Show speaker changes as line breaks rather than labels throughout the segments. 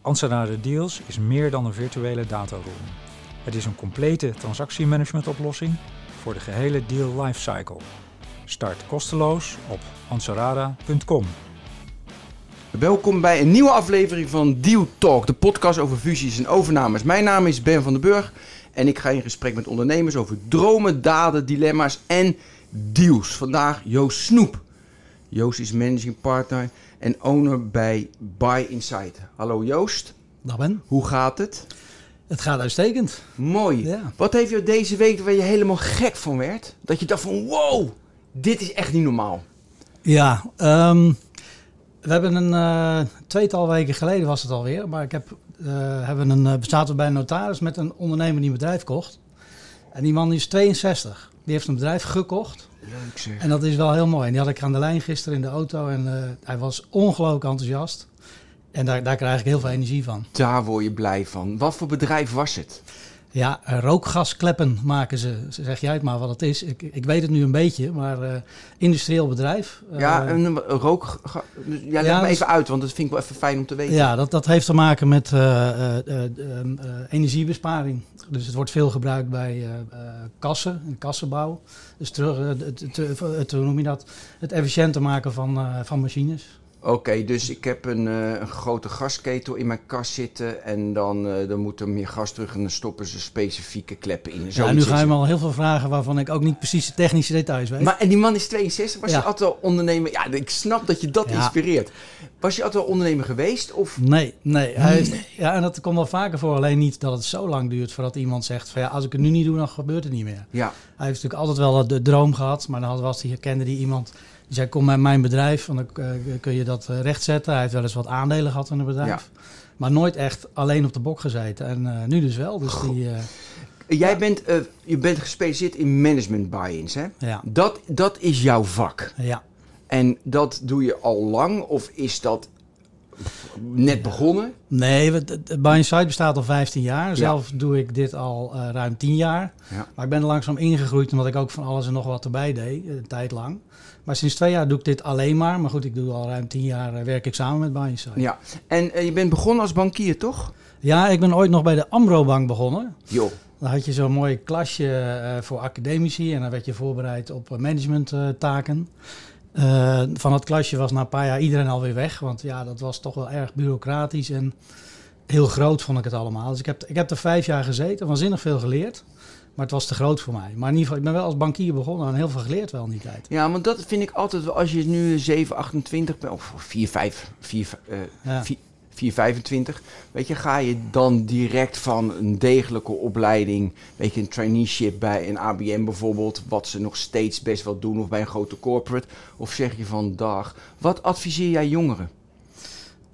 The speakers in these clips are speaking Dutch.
Anserada Deals is meer dan een virtuele dataroom. Het is een complete transactiemanagementoplossing voor de gehele deal lifecycle. Start kosteloos op ansarada.com.
Welkom bij een nieuwe aflevering van Deal Talk, de podcast over fusies en overnames. Mijn naam is Ben van den Burg en ik ga in gesprek met ondernemers over dromen, daden, dilemma's en deals. Vandaag Joost Snoep. Joost is managing partner en owner bij Buy Insight. Hallo Joost,
Dag Ben.
hoe gaat het?
Het gaat uitstekend.
Mooi.
Ja.
Wat heeft je deze week waar je helemaal gek van werd? Dat je dacht van wow, dit is echt niet normaal.
Ja, ehm, we hebben een uh, tweetal weken geleden was het alweer, maar ik heb, uh, hebben een, uh, zaten we bij een notaris met een ondernemer die een bedrijf kocht. En die man is 62. Die heeft een bedrijf gekocht.
Leuk zeg.
En dat is wel heel mooi. En die had ik aan de lijn gisteren in de auto en hij was ongelooflijk enthousiast. En daar, daar krijg ik heel veel energie van.
Daar word je blij van. Wat voor bedrijf was het?
Ja, rookgaskleppen maken ze. Zeg jij het maar wat het is. Ik, ik weet het nu een beetje, maar uh, industrieel bedrijf.
Ja, uh, een rook. Ja, leg ja, me even uit, want dat vind ik wel even fijn om te weten.
Ja, dat, dat heeft te maken met uh, energiebesparing. Dus het wordt veel gebruikt bij kassen, in kassenbouw. Dus terug, het, het, het, het, hoe noem je dat? Het efficiënter maken van, van machines.
Oké, okay, dus ik heb een, uh, een, grote gasketel in mijn kast zitten en dan, uh, dan moet er meer gas terug en dan stoppen ze specifieke kleppen in.
ja, nu ga je me al heel veel vragen waarvan ik ook niet precies de technische details weet.
Maar en die man is 62, was ja. je altijd al ondernemer? Ja, ik snap dat je dat ja. inspireert. Was je altijd al ondernemer geweest? Of?
Nee, nee. Hij ja, en dat komt wel vaker voor, alleen niet dat het zo lang duurt voordat iemand zegt van ja, als ik het nu niet doe, dan gebeurt het niet meer.
Ja.
Hij heeft natuurlijk altijd wel de droom gehad, maar dan was hij, kende die iemand die zei, kom bij mijn bedrijf, want dan uh, kun je dat uh, rechtzetten. Hij heeft wel eens wat aandelen gehad in het bedrijf. Ja. Maar nooit echt alleen op de bok gezeten. En uh, nu dus wel. Dus die,
Jij ja. bent, je bent gespecialiseerd in management buy-ins, hè?
Ja.
Dat, dat is jouw vak.
Ja.
En dat doe je al lang? Of is dat net begonnen?
Nee, Buy Site bestaat al 15 jaar. Zelf ja. doe ik dit al uh, ruim 10 jaar.
Ja.
Maar ik ben er langzaam ingegroeid omdat ik ook van alles en nog wat erbij deed, een tijd lang. Maar sinds twee jaar doe ik dit alleen maar. Maar goed, ik doe al ruim 10 jaar uh, werk ik samen met Site.
Ja, en uh, je bent begonnen als bankier, toch?
Ja, ik ben ooit nog bij de Amro Bank begonnen.
Jo.
Dan had je zo'n mooi klasje voor academici en dan werd je voorbereid op managementtaken. Uh, van het klasje was na een paar jaar iedereen alweer weg. Want ja, dat was toch wel erg bureaucratisch en heel groot vond ik het allemaal. Dus ik heb, ik heb er vijf jaar gezeten, waanzinnig veel geleerd. Maar het was te groot voor mij. Maar in ieder geval, ik ben wel als bankier begonnen en heel veel geleerd wel in die tijd.
Ja, want dat vind ik altijd wel, als je nu 7, 28 bent, of 4, 5, 4, uh,
ja.
4 425. Weet je, ga je dan direct van een degelijke opleiding, weet je, een traineeship bij een ABM bijvoorbeeld, wat ze nog steeds best wel doen, of bij een grote corporate, of zeg je van dag, wat adviseer jij jongeren?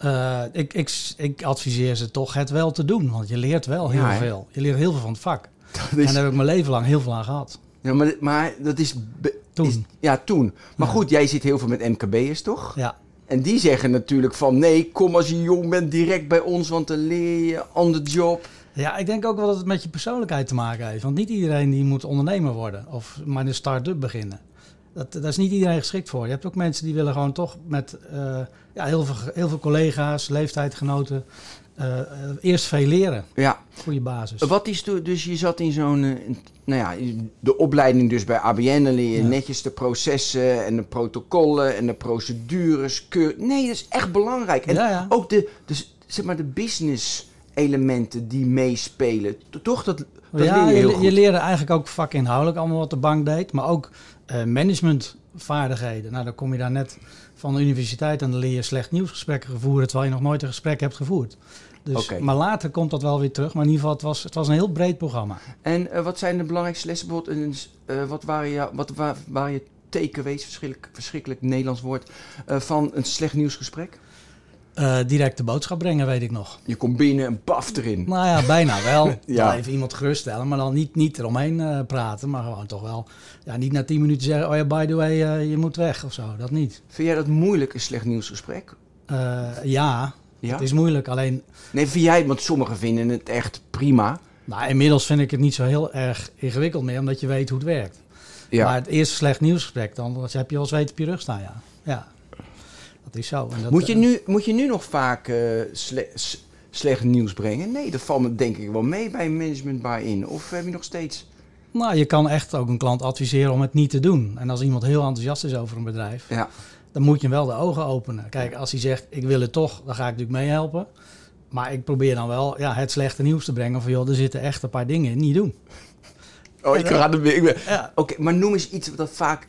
Uh, ik, ik, ik adviseer ze toch het wel te doen, want je leert wel heel
Ja,
veel. Je leert heel veel van het vak.
Dat
En daar heb ik mijn leven lang heel veel aan gehad.
ja, maar, maar dat is,
Toen.
is- ja, toen. Maar
Ja.
goed, jij zit heel veel met MKB'ers, toch?
Ja,
En die zeggen natuurlijk van nee, kom als je jong bent direct bij ons, want dan leer je on the job.
Ja, ik denk ook wel dat het met je persoonlijkheid te maken heeft. Want niet iedereen die moet ondernemer worden of maar een start-up beginnen. Dat, daar is niet iedereen geschikt voor. Je hebt ook mensen die willen gewoon toch met eh, ja, heel, veel, heel veel collega's, leeftijdgenoten, eh, eerst veel leren.
Ja,
Goede basis.
Wat is toen, dus je zat in zo'n, eh, nou ja, de opleiding dus bij ABN, leer je
Ja.
netjes de processen en de protocollen en de procedures. Keur... Nee, dat is echt belangrijk. En
Ja, ja.
ook de, dus, zeg maar de business elementen die meespelen. To- Toch, dat, dat
ja,
leer je heel
je,
goed.
je leerde eigenlijk ook vakinhoudelijk allemaal wat de bank deed, maar ook eh, managementvaardigheden. Nou, dan kom je daar net van de universiteit en dan leer je slecht nieuwsgesprekken voeren, terwijl je nog nooit een gesprek hebt gevoerd. Dus. Maar later komt dat wel weer terug. Maar in ieder geval, het was, het was een heel breed programma.
En eh, wat zijn de belangrijkste lessen? Bijvoorbeeld, eh, wat waren je, wat wa- waren je takeaways, verschrikkelijk, verschrikkelijk Nederlands woord, eh, van een slecht nieuwsgesprek?
Eh, direct de boodschap brengen, weet ik nog.
Je komt binnen en baf erin.
Nou ja, bijna wel.
Ja.
Even iemand geruststellen, maar dan niet, niet eromheen eh, praten. Maar gewoon toch wel, ja, niet na tien minuten zeggen... oh ja, by the way, eh, je moet weg of zo. Dat niet.
Vind jij dat moeilijk, een slecht nieuwsgesprek?
Ja,
Ja?
het is moeilijk. Alleen,
Nee, vind jij, want sommigen vinden het echt prima.
nou, inmiddels vind ik het niet zo heel erg ingewikkeld meer... omdat je weet hoe het werkt.
Ja.
Maar het eerste slecht nieuwsgesprek, dan heb je eens weten op je rug staan, ja. Ja, dat is zo. En dat,
moet, je
eh,
nu, moet je nu nog vaak eh, sle- slecht nieuws brengen? Nee, dat valt me denk ik wel mee bij een management buy-in. Of heb je nog steeds...
Nou, je kan echt ook een klant adviseren om het niet te doen. En als iemand heel enthousiast is over een bedrijf,
Ja,
dan moet je hem wel de ogen openen. Kijk, als hij zegt, ik wil het toch, dan ga ik natuurlijk meehelpen. Maar ik probeer dan wel ja, het slechte nieuws te brengen van, joh, er zitten echt een paar dingen in, niet doen.
Oh, ik ga er weer. ik ben-
Ja.
Oké, maar noem eens iets dat vaak.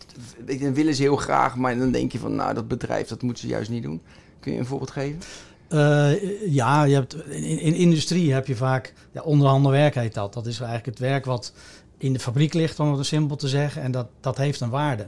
Dan willen ze heel graag, maar dan denk je van, nou, dat bedrijf, dat moeten ze juist niet doen. Kun je een voorbeeld geven?
Eh, ja, je hebt, in, in industrie heb je vaak, ja, onderhanden werk heet dat. Dat is eigenlijk het werk wat in de fabriek ligt, om het simpel te zeggen. En dat, dat heeft een waarde.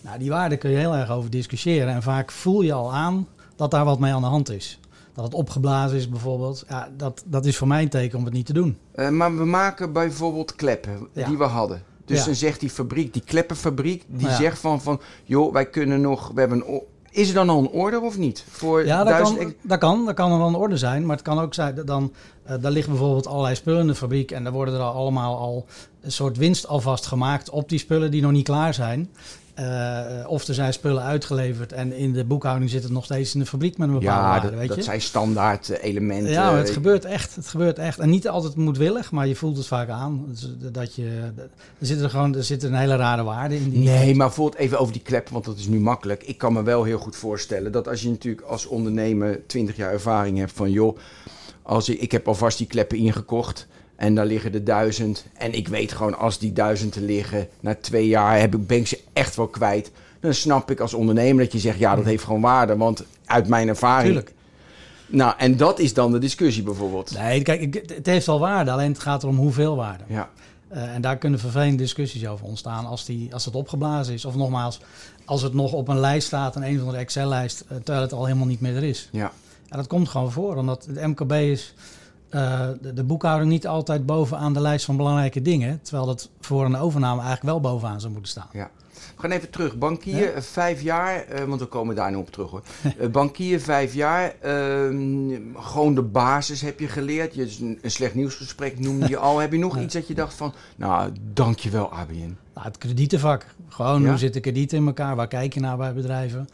Nou, die waarde kun je heel erg over discussiëren. En vaak voel je al aan dat daar wat mee aan de hand is. Dat het opgeblazen is bijvoorbeeld. Ja, dat, dat is voor mij een teken om het niet te doen.
Eh, maar we maken bijvoorbeeld kleppen
Ja.
die we hadden. Dus
Ja.
dan zegt die fabriek, die kleppenfabriek, die
Ja.
zegt van, van, joh, wij kunnen nog, we hebben een, is er dan al een order of niet? Voor
Ja, dat
duizend
kan, dat kan. Dat kan er wel een orde zijn. Maar het kan ook zijn, dat dan, eh daar liggen bijvoorbeeld allerlei spullen in de fabriek. En daar worden er al allemaal al een soort winst alvast gemaakt op die spullen die nog niet klaar zijn. Eh, of er zijn spullen uitgeleverd en in de boekhouding zit het nog steeds in de fabriek met een bepaalde
ja,
waarde,
dat,
weet
dat
je?
zijn standaard eh, elementen.
Ja, het gebeurt echt. Het gebeurt echt. En niet altijd moedwillig, maar je voelt het vaak aan. Dus, eh, dat je, er zit er gewoon er zit een hele rare waarde in. Die
Nee, maar bijvoorbeeld even over die kleppen, want dat is nu makkelijk. Ik kan me wel heel goed voorstellen dat als je natuurlijk als ondernemer 20 jaar ervaring hebt van joh, als ik, ik heb alvast die kleppen ingekocht en daar liggen er duizend. En ik weet gewoon als die duizend er liggen, na twee jaar heb ik, ben ik ze echt wel kwijt. Dan snap ik als ondernemer dat je zegt ja, dat heeft gewoon waarde. Want uit mijn ervaring.
Tuurlijk.
Nou, en dat is dan de discussie bijvoorbeeld.
Nee, kijk, het heeft wel waarde, alleen het gaat erom hoeveel waarde.
Ja,
Eh, en daar kunnen vervelende discussies over ontstaan als, die, als het opgeblazen is. Of nogmaals, als het nog op een lijst staat, een een of andere Excel-lijst, eh, terwijl het al helemaal niet meer er is.
ja.
Ja, dat komt gewoon voor, omdat het MKB is eh, de, de boekhouding niet altijd bovenaan de lijst van belangrijke dingen. Terwijl dat voor een overname eigenlijk wel bovenaan zou moeten staan.
We gaan even terug. Bankier, eh, vijf jaar, eh, want we komen daar nu op terug hoor. Eh, bankier, vijf jaar. ehm, gewoon de basis heb je geleerd. Je, een, een slecht nieuwsgesprek noemde je al. Heb je nog
Ja.
iets dat je dacht van, nou, dankjewel ABN.
Nou, het kredietenvak. Gewoon
Ja?
hoe zitten kredieten in elkaar? Waar kijk je naar bij bedrijven?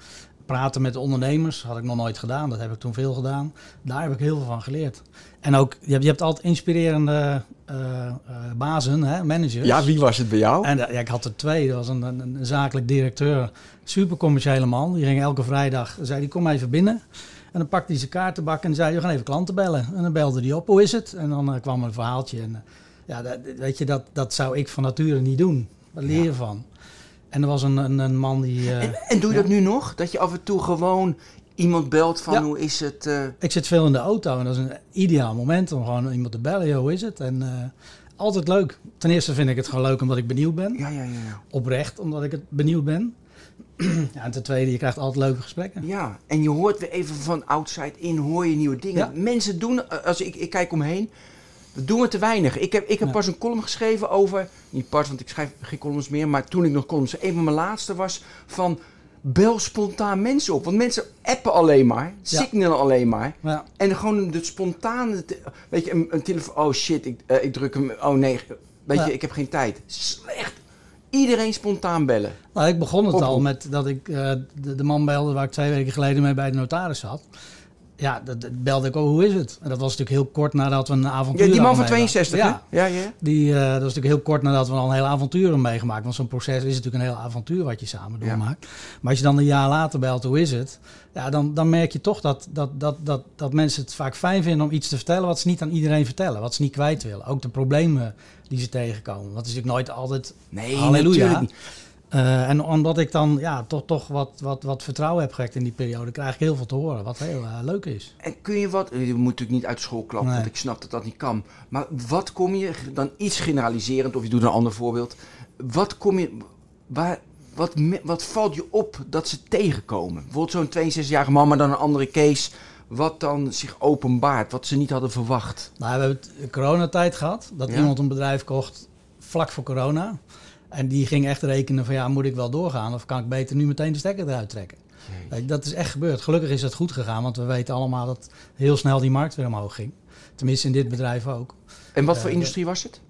Praten met ondernemers had ik nog nooit gedaan. Dat heb ik toen veel gedaan. Daar heb ik heel veel van geleerd. En ook, je hebt, je hebt altijd inspirerende eh, eh, bazen, hè, managers.
Ja, wie was het bij jou?
En eh, ja, ik had er twee. Dat was een, een, een zakelijk directeur, super commerciële man. Die ging elke vrijdag, zei hij, kom even binnen. En dan pakte hij zijn kaartenbak en zei, we gaan even klanten bellen. En dan belde hij op, hoe is het? En dan kwam een verhaaltje. En, ja, dat, weet je, dat, dat zou ik van nature niet doen. Daar leer je van. En er was een, een, een man die...
En, en doe je
ja.
dat nu nog? Dat je af en toe gewoon iemand belt van,
Ja.
hoe is het? eh,
Ik zit veel in de auto en dat is een ideaal moment om gewoon iemand te bellen. Yo, hoe is het? En eh, altijd leuk. Ten eerste vind ik het gewoon leuk omdat ik benieuwd ben.
ja, ja, ja, ja.
Oprecht omdat ik het benieuwd ben. ja, en ten tweede, je krijgt altijd leuke gesprekken.
Ja, en je hoort weer even van outside in, hoor je nieuwe dingen.
Ja.
Mensen doen, eh, als ik, ik kijk omheen, dat doen we te weinig. Ik heb, ik heb
Ja.
pas een column geschreven over, niet pas, want ik schrijf geen columns meer, maar toen ik nog columns, een van mijn laatste was van, bel spontaan mensen op. Want mensen appen alleen maar,
Ja.
signalen alleen maar.
Ja,
En gewoon de spontane, weet je, een, een telefoon, oh shit, ik, eh, ik druk hem, oh nee, weet
Ja.
je, ik heb geen tijd. Slecht. Iedereen spontaan bellen.
nou, ik begon het
Oproep.
al met dat ik eh, de, de man belde waar ik twee weken geleden mee bij de notaris zat. Ja, dat, dat belde ik, oh, hoe is het? En dat was natuurlijk heel kort nadat we een avontuur
Ja, die man van
meegemaakt.
62,
Ja,
hè? Ja, ja.
Die, eh, dat was natuurlijk heel kort nadat we al een heel avontuur hebben meegemaakt. Want zo'n proces is natuurlijk een heel avontuur wat je samen
Ja.
doormaakt. Maar als je dan een jaar later belt, hoe is het? Ja, dan, dan merk je toch dat, dat, dat, dat, dat mensen het vaak fijn vinden om iets te vertellen wat ze niet aan iedereen vertellen. Wat ze niet kwijt willen. Ook de problemen die ze tegenkomen. Want het is natuurlijk nooit altijd
Nee,
Halleluja.
natuurlijk niet.
Eh, en omdat ik dan ja, toch, toch wat, wat, wat vertrouwen heb gewekt in die periode, krijg ik heel veel te horen. Wat heel eh, leuk is.
En kun je wat, je moet natuurlijk niet uit school klappen,
Nee.
want ik snap dat dat niet kan. Maar wat kom je, dan iets generaliserend, of je doet een ander voorbeeld. Wat kom je, waar, wat, wat valt je op dat ze tegenkomen? Bijvoorbeeld zo'n 62-jarige man, maar dan een andere case. wat dan zich openbaart, wat ze niet hadden verwacht?
Nou, we hebben het coronatijd gehad. Dat
Ja.
iemand een bedrijf kocht vlak voor corona. En die ging echt rekenen van ja, moet ik wel doorgaan of kan ik beter nu meteen de stekker eruit trekken? Dat is echt gebeurd. Gelukkig is het goed gegaan, want we weten allemaal dat heel snel die markt weer omhoog ging. Tenminste in dit bedrijf ook.
En wat voor
Eh,
industrie was het?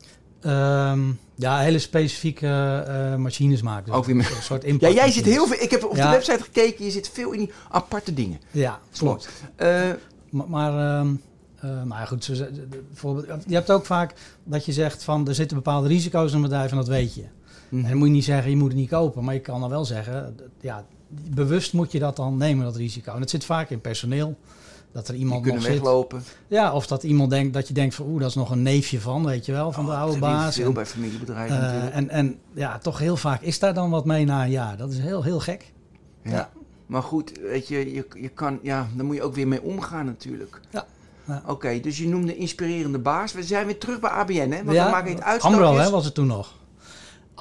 Ehm, ja, hele specifieke eh, machines maken. Dus
Ook weer met-
een soort
Ja, jij zit heel veel. Ik heb op
Ja.
de website gekeken, je zit veel in die aparte dingen.
Ja, klopt.
Eh,
Maar, maar, ehm, eh, maar ja, goed, zo, bijvoorbeeld, je hebt ook vaak dat je zegt van er zitten bepaalde risico's in een bedrijf en dat weet je.
Mhm.
En dan moet je niet zeggen je moet het niet kopen, maar je kan dan wel zeggen, ja, bewust moet je dat dan nemen, dat risico. En het zit vaak in personeel. Dat er
die
iemand
kunnen
nog zit.
weglopen.
Ja, of dat iemand denkt dat je denkt van oeh, dat is nog een neefje van, weet je wel, van de
Oh,
oude
je
baas.
Veel
En,
bij familiebedrijven
eh,
natuurlijk.
en, en ja, toch heel vaak is daar dan wat mee na een jaar. Dat is heel, heel gek.
Ja.
ja.
Maar goed, weet je, je, je kan, ja, daar moet je ook weer mee omgaan natuurlijk.
Ja. Ja.
Oké, dus je noemde inspirerende baas. We zijn weer terug bij ABN, hè? Want
Ja,
we maken het uitstapjes.
Amro hè, was het toen nog.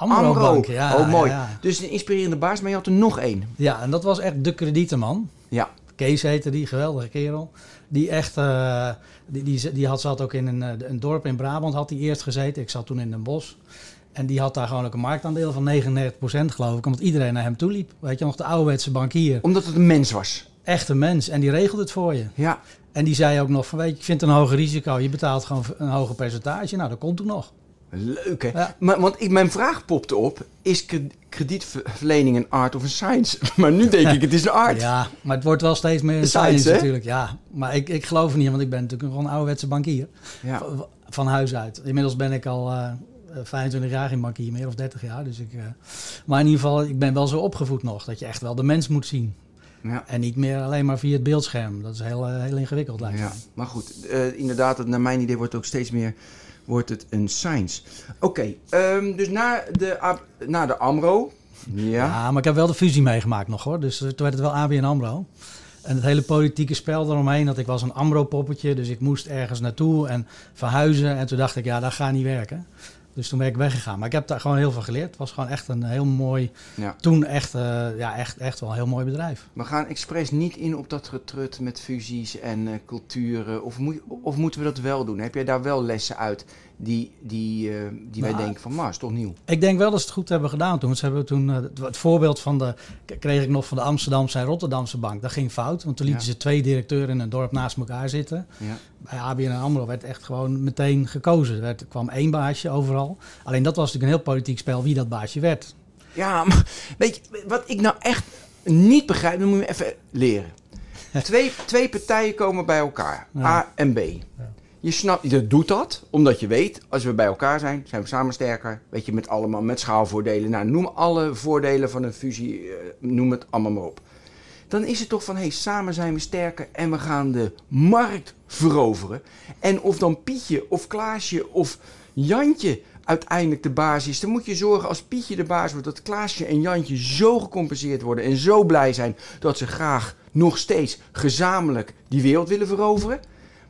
Amro,
Amro.
Bank, ja.
oh, mooi.
Ja, ja.
Dus een inspirerende baas, maar je had er nog één.
Ja, en dat was echt de kredietenman.
Ja.
Kees heette die, geweldige kerel. Die echt, eh, die, die, die had, zat ook in een, eh, een dorp in Brabant, had hij eerst gezeten. Ik zat toen in Den Bosch. En die had daar gewoon ook een marktaandeel van 39% geloof ik, omdat iedereen naar hem toe liep. Weet je nog, de ouderwetse bankier.
Omdat het een mens was.
Echt een mens. En die regelde het voor je.
Ja.
En die zei ook nog van, weet je, ik vind het een hoger risico. Je betaalt gewoon een hoger percentage. Nou, dat komt toen nog.
Leuk, hè?
Ja.
Maar, want ik, mijn vraag popte op. Is kre- kredietverlening een art of een science? Maar nu denk ik, het is een art.
Ja, maar het wordt wel steeds meer een
Science,
natuurlijk. Ja, maar ik, ik geloof er niet, want ik ben natuurlijk gewoon een ouderwetse bankier.
Ja.
Van, van huis uit. Inmiddels ben ik al eh, 25 jaar geen bankier meer, of 30 jaar. Dus ik, eh, maar in ieder geval, ik ben wel zo opgevoed nog. Dat je echt wel de mens moet zien.
Ja.
En niet meer alleen maar via het beeldscherm. Dat is heel, eh, heel ingewikkeld lijkt me.
Ja, maar goed, inderdaad, het- naar mijn idee wordt het ook steeds meer wordt het een science. Oké, ehm, dus na de, na de AMRO, ja,
Ja, maar ik heb wel de fusie meegemaakt nog hoor. Dus eh, toen werd het wel ABN AMRO. En het hele politieke spel eromheen, dat ik was een AMRO-poppetje. Dus ik moest ergens naartoe en verhuizen. En toen dacht ik, ja, dat gaat niet werken. Dus toen ben ik weggegaan. Maar ik heb daar gewoon heel veel geleerd. Het was gewoon echt een heel mooi,
ja.
toen echt, eh, ja, echt, echt wel een heel mooi bedrijf.
We gaan expres niet in op dat getrut met fusies en eh, culturen. Of, moet, of moeten we dat wel doen? Heb jij daar wel lessen uit die, die, eh, die wij
Nou,
denken van, maar is toch nieuw?
Ik denk wel dat ze het goed hebben gedaan toen. Ze hebben toen eh, het, voorbeeld van de, kreeg ik nog van de Amsterdamse en Rotterdamse bank. Dat ging fout, want toen lieten
Ja.
ze twee directeuren in een dorp naast elkaar zitten.
Ja.
Bij ABN en AMRO werd echt gewoon meteen gekozen. Er, werd, er kwam één baasje overal. Alleen dat was natuurlijk een heel politiek spel wie dat baasje werd.
Ja, maar weet je, wat ik nou echt niet begrijp, dan moet je even leren. Twee, twee partijen komen bij elkaar,
Ja.
A en B. Je snapt, je doet dat omdat je weet, als we bij elkaar zijn, zijn we samen sterker. Weet je, met allemaal, met schaalvoordelen. Nou, noem alle voordelen van een fusie, eh, noem het allemaal maar op. Dan is het toch van, hé, hey, samen zijn we sterker en we gaan de markt veroveren. En of dan Pietje of Klaasje of Jantje uiteindelijk de baas is, dan moet je zorgen als Pietje de baas wordt, dat Klaasje en Jantje zo gecompenseerd worden en zo blij zijn dat ze graag nog steeds gezamenlijk die wereld willen veroveren.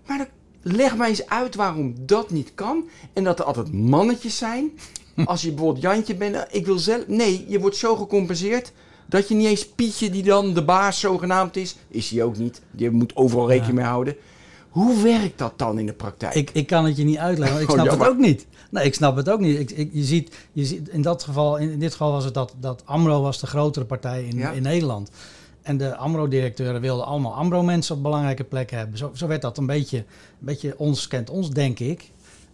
Maar dan leg mij eens uit waarom dat niet kan en dat er altijd mannetjes zijn. Als je bijvoorbeeld Jantje bent, nou, ik wil zelf. Nee, je wordt zo gecompenseerd dat je niet eens Pietje, die dan de baas zogenaamd is, is hij ook niet. Je moet overal rekening mee houden. Hoe werkt dat dan in de praktijk?
Ik, ik kan het je niet uitleggen, want ik
Oh,
snap het ook niet. Nee, ik snap het ook niet. Ik, ik, je, ziet, je ziet in dat geval, in, dit geval was het dat, dat AMRO was de grotere partij in,
Ja.
in Nederland. En de AMRO-directeuren wilden allemaal AMRO-mensen op belangrijke plekken hebben. Zo, zo werd dat een beetje, een beetje ons kent ons, denk ik.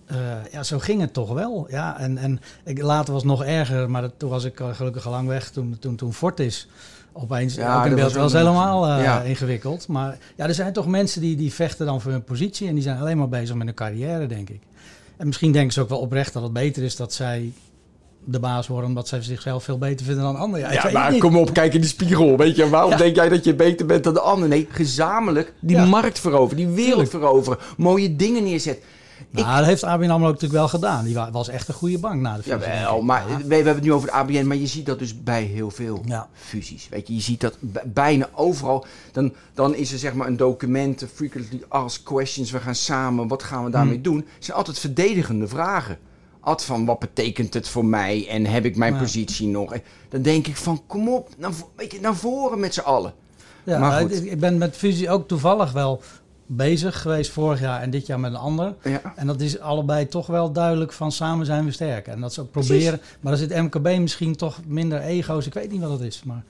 Eh, ja, zo ging het toch wel. Ja, en, en later was het nog erger, maar dat, toen was ik gelukkig al lang weg. Toen, toen, toen Fortis opeens
Ja,
ook in
dat
beeld
was
helemaal eh,
ja.
ingewikkeld. Maar ja, er zijn toch mensen die, die vechten dan voor hun positie en die zijn alleen maar bezig met hun carrière, denk ik. En misschien denken ze ook wel oprecht dat het beter is dat zij de baas worden, omdat zij zichzelf veel beter vinden dan anderen. Ja,
Ja, maar kom op, kijk in de spiegel. Weet je, waarom
Ja.
denk jij dat je beter bent dan de ander? Nee, gezamenlijk die
Ja.
markt veroveren, die wereld veroveren, mooie dingen neerzet.
Nou, dat heeft ABN AMRO natuurlijk wel gedaan. Die wa- was echt een goede bank na de fusie.
Jawel, maar
Ja.
we, we hebben het nu over de ABN, maar je ziet dat dus bij heel veel
Ja.
fusies. Weet je, je ziet dat bijna overal. Dan, dan is er zeg maar een document, frequently asked questions, we gaan samen, wat gaan we daarmee
Hmm.
doen? Het zijn altijd verdedigende vragen. Altijd van, wat betekent het voor mij en heb ik mijn
Ja.
positie nog? Dan denk ik van, kom op, naar, weet je, naar voren met z'n allen.
Ja,
Maar
nou,
goed.
ik, ik ben met fusie ook toevallig wel bezig geweest vorig jaar en dit jaar met een ander.
Ja.
En dat is allebei toch wel duidelijk van samen zijn we sterk. En dat ze ook proberen. Maar dan zit MKB misschien toch minder ego's. Ik weet niet wat het is. Maar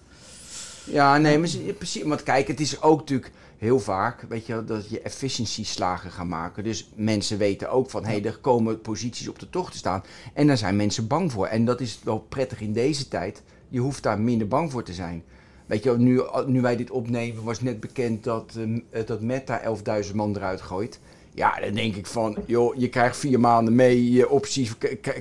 Ja, nee, maar precies. Want kijk, het is ook natuurlijk heel vaak, weet je, dat je efficiëntieslagen gaat maken. Dus mensen weten ook van, hé, hey, er komen posities op de tocht te staan. En daar zijn mensen bang voor. En dat is wel prettig in deze tijd. Je hoeft daar minder bang voor te zijn. Weet je, nu, nu wij dit opnemen, was net bekend dat, eh, dat Meta 11.000 man eruit gooit. Ja, dan denk ik van, joh, je krijgt vier maanden mee, je opties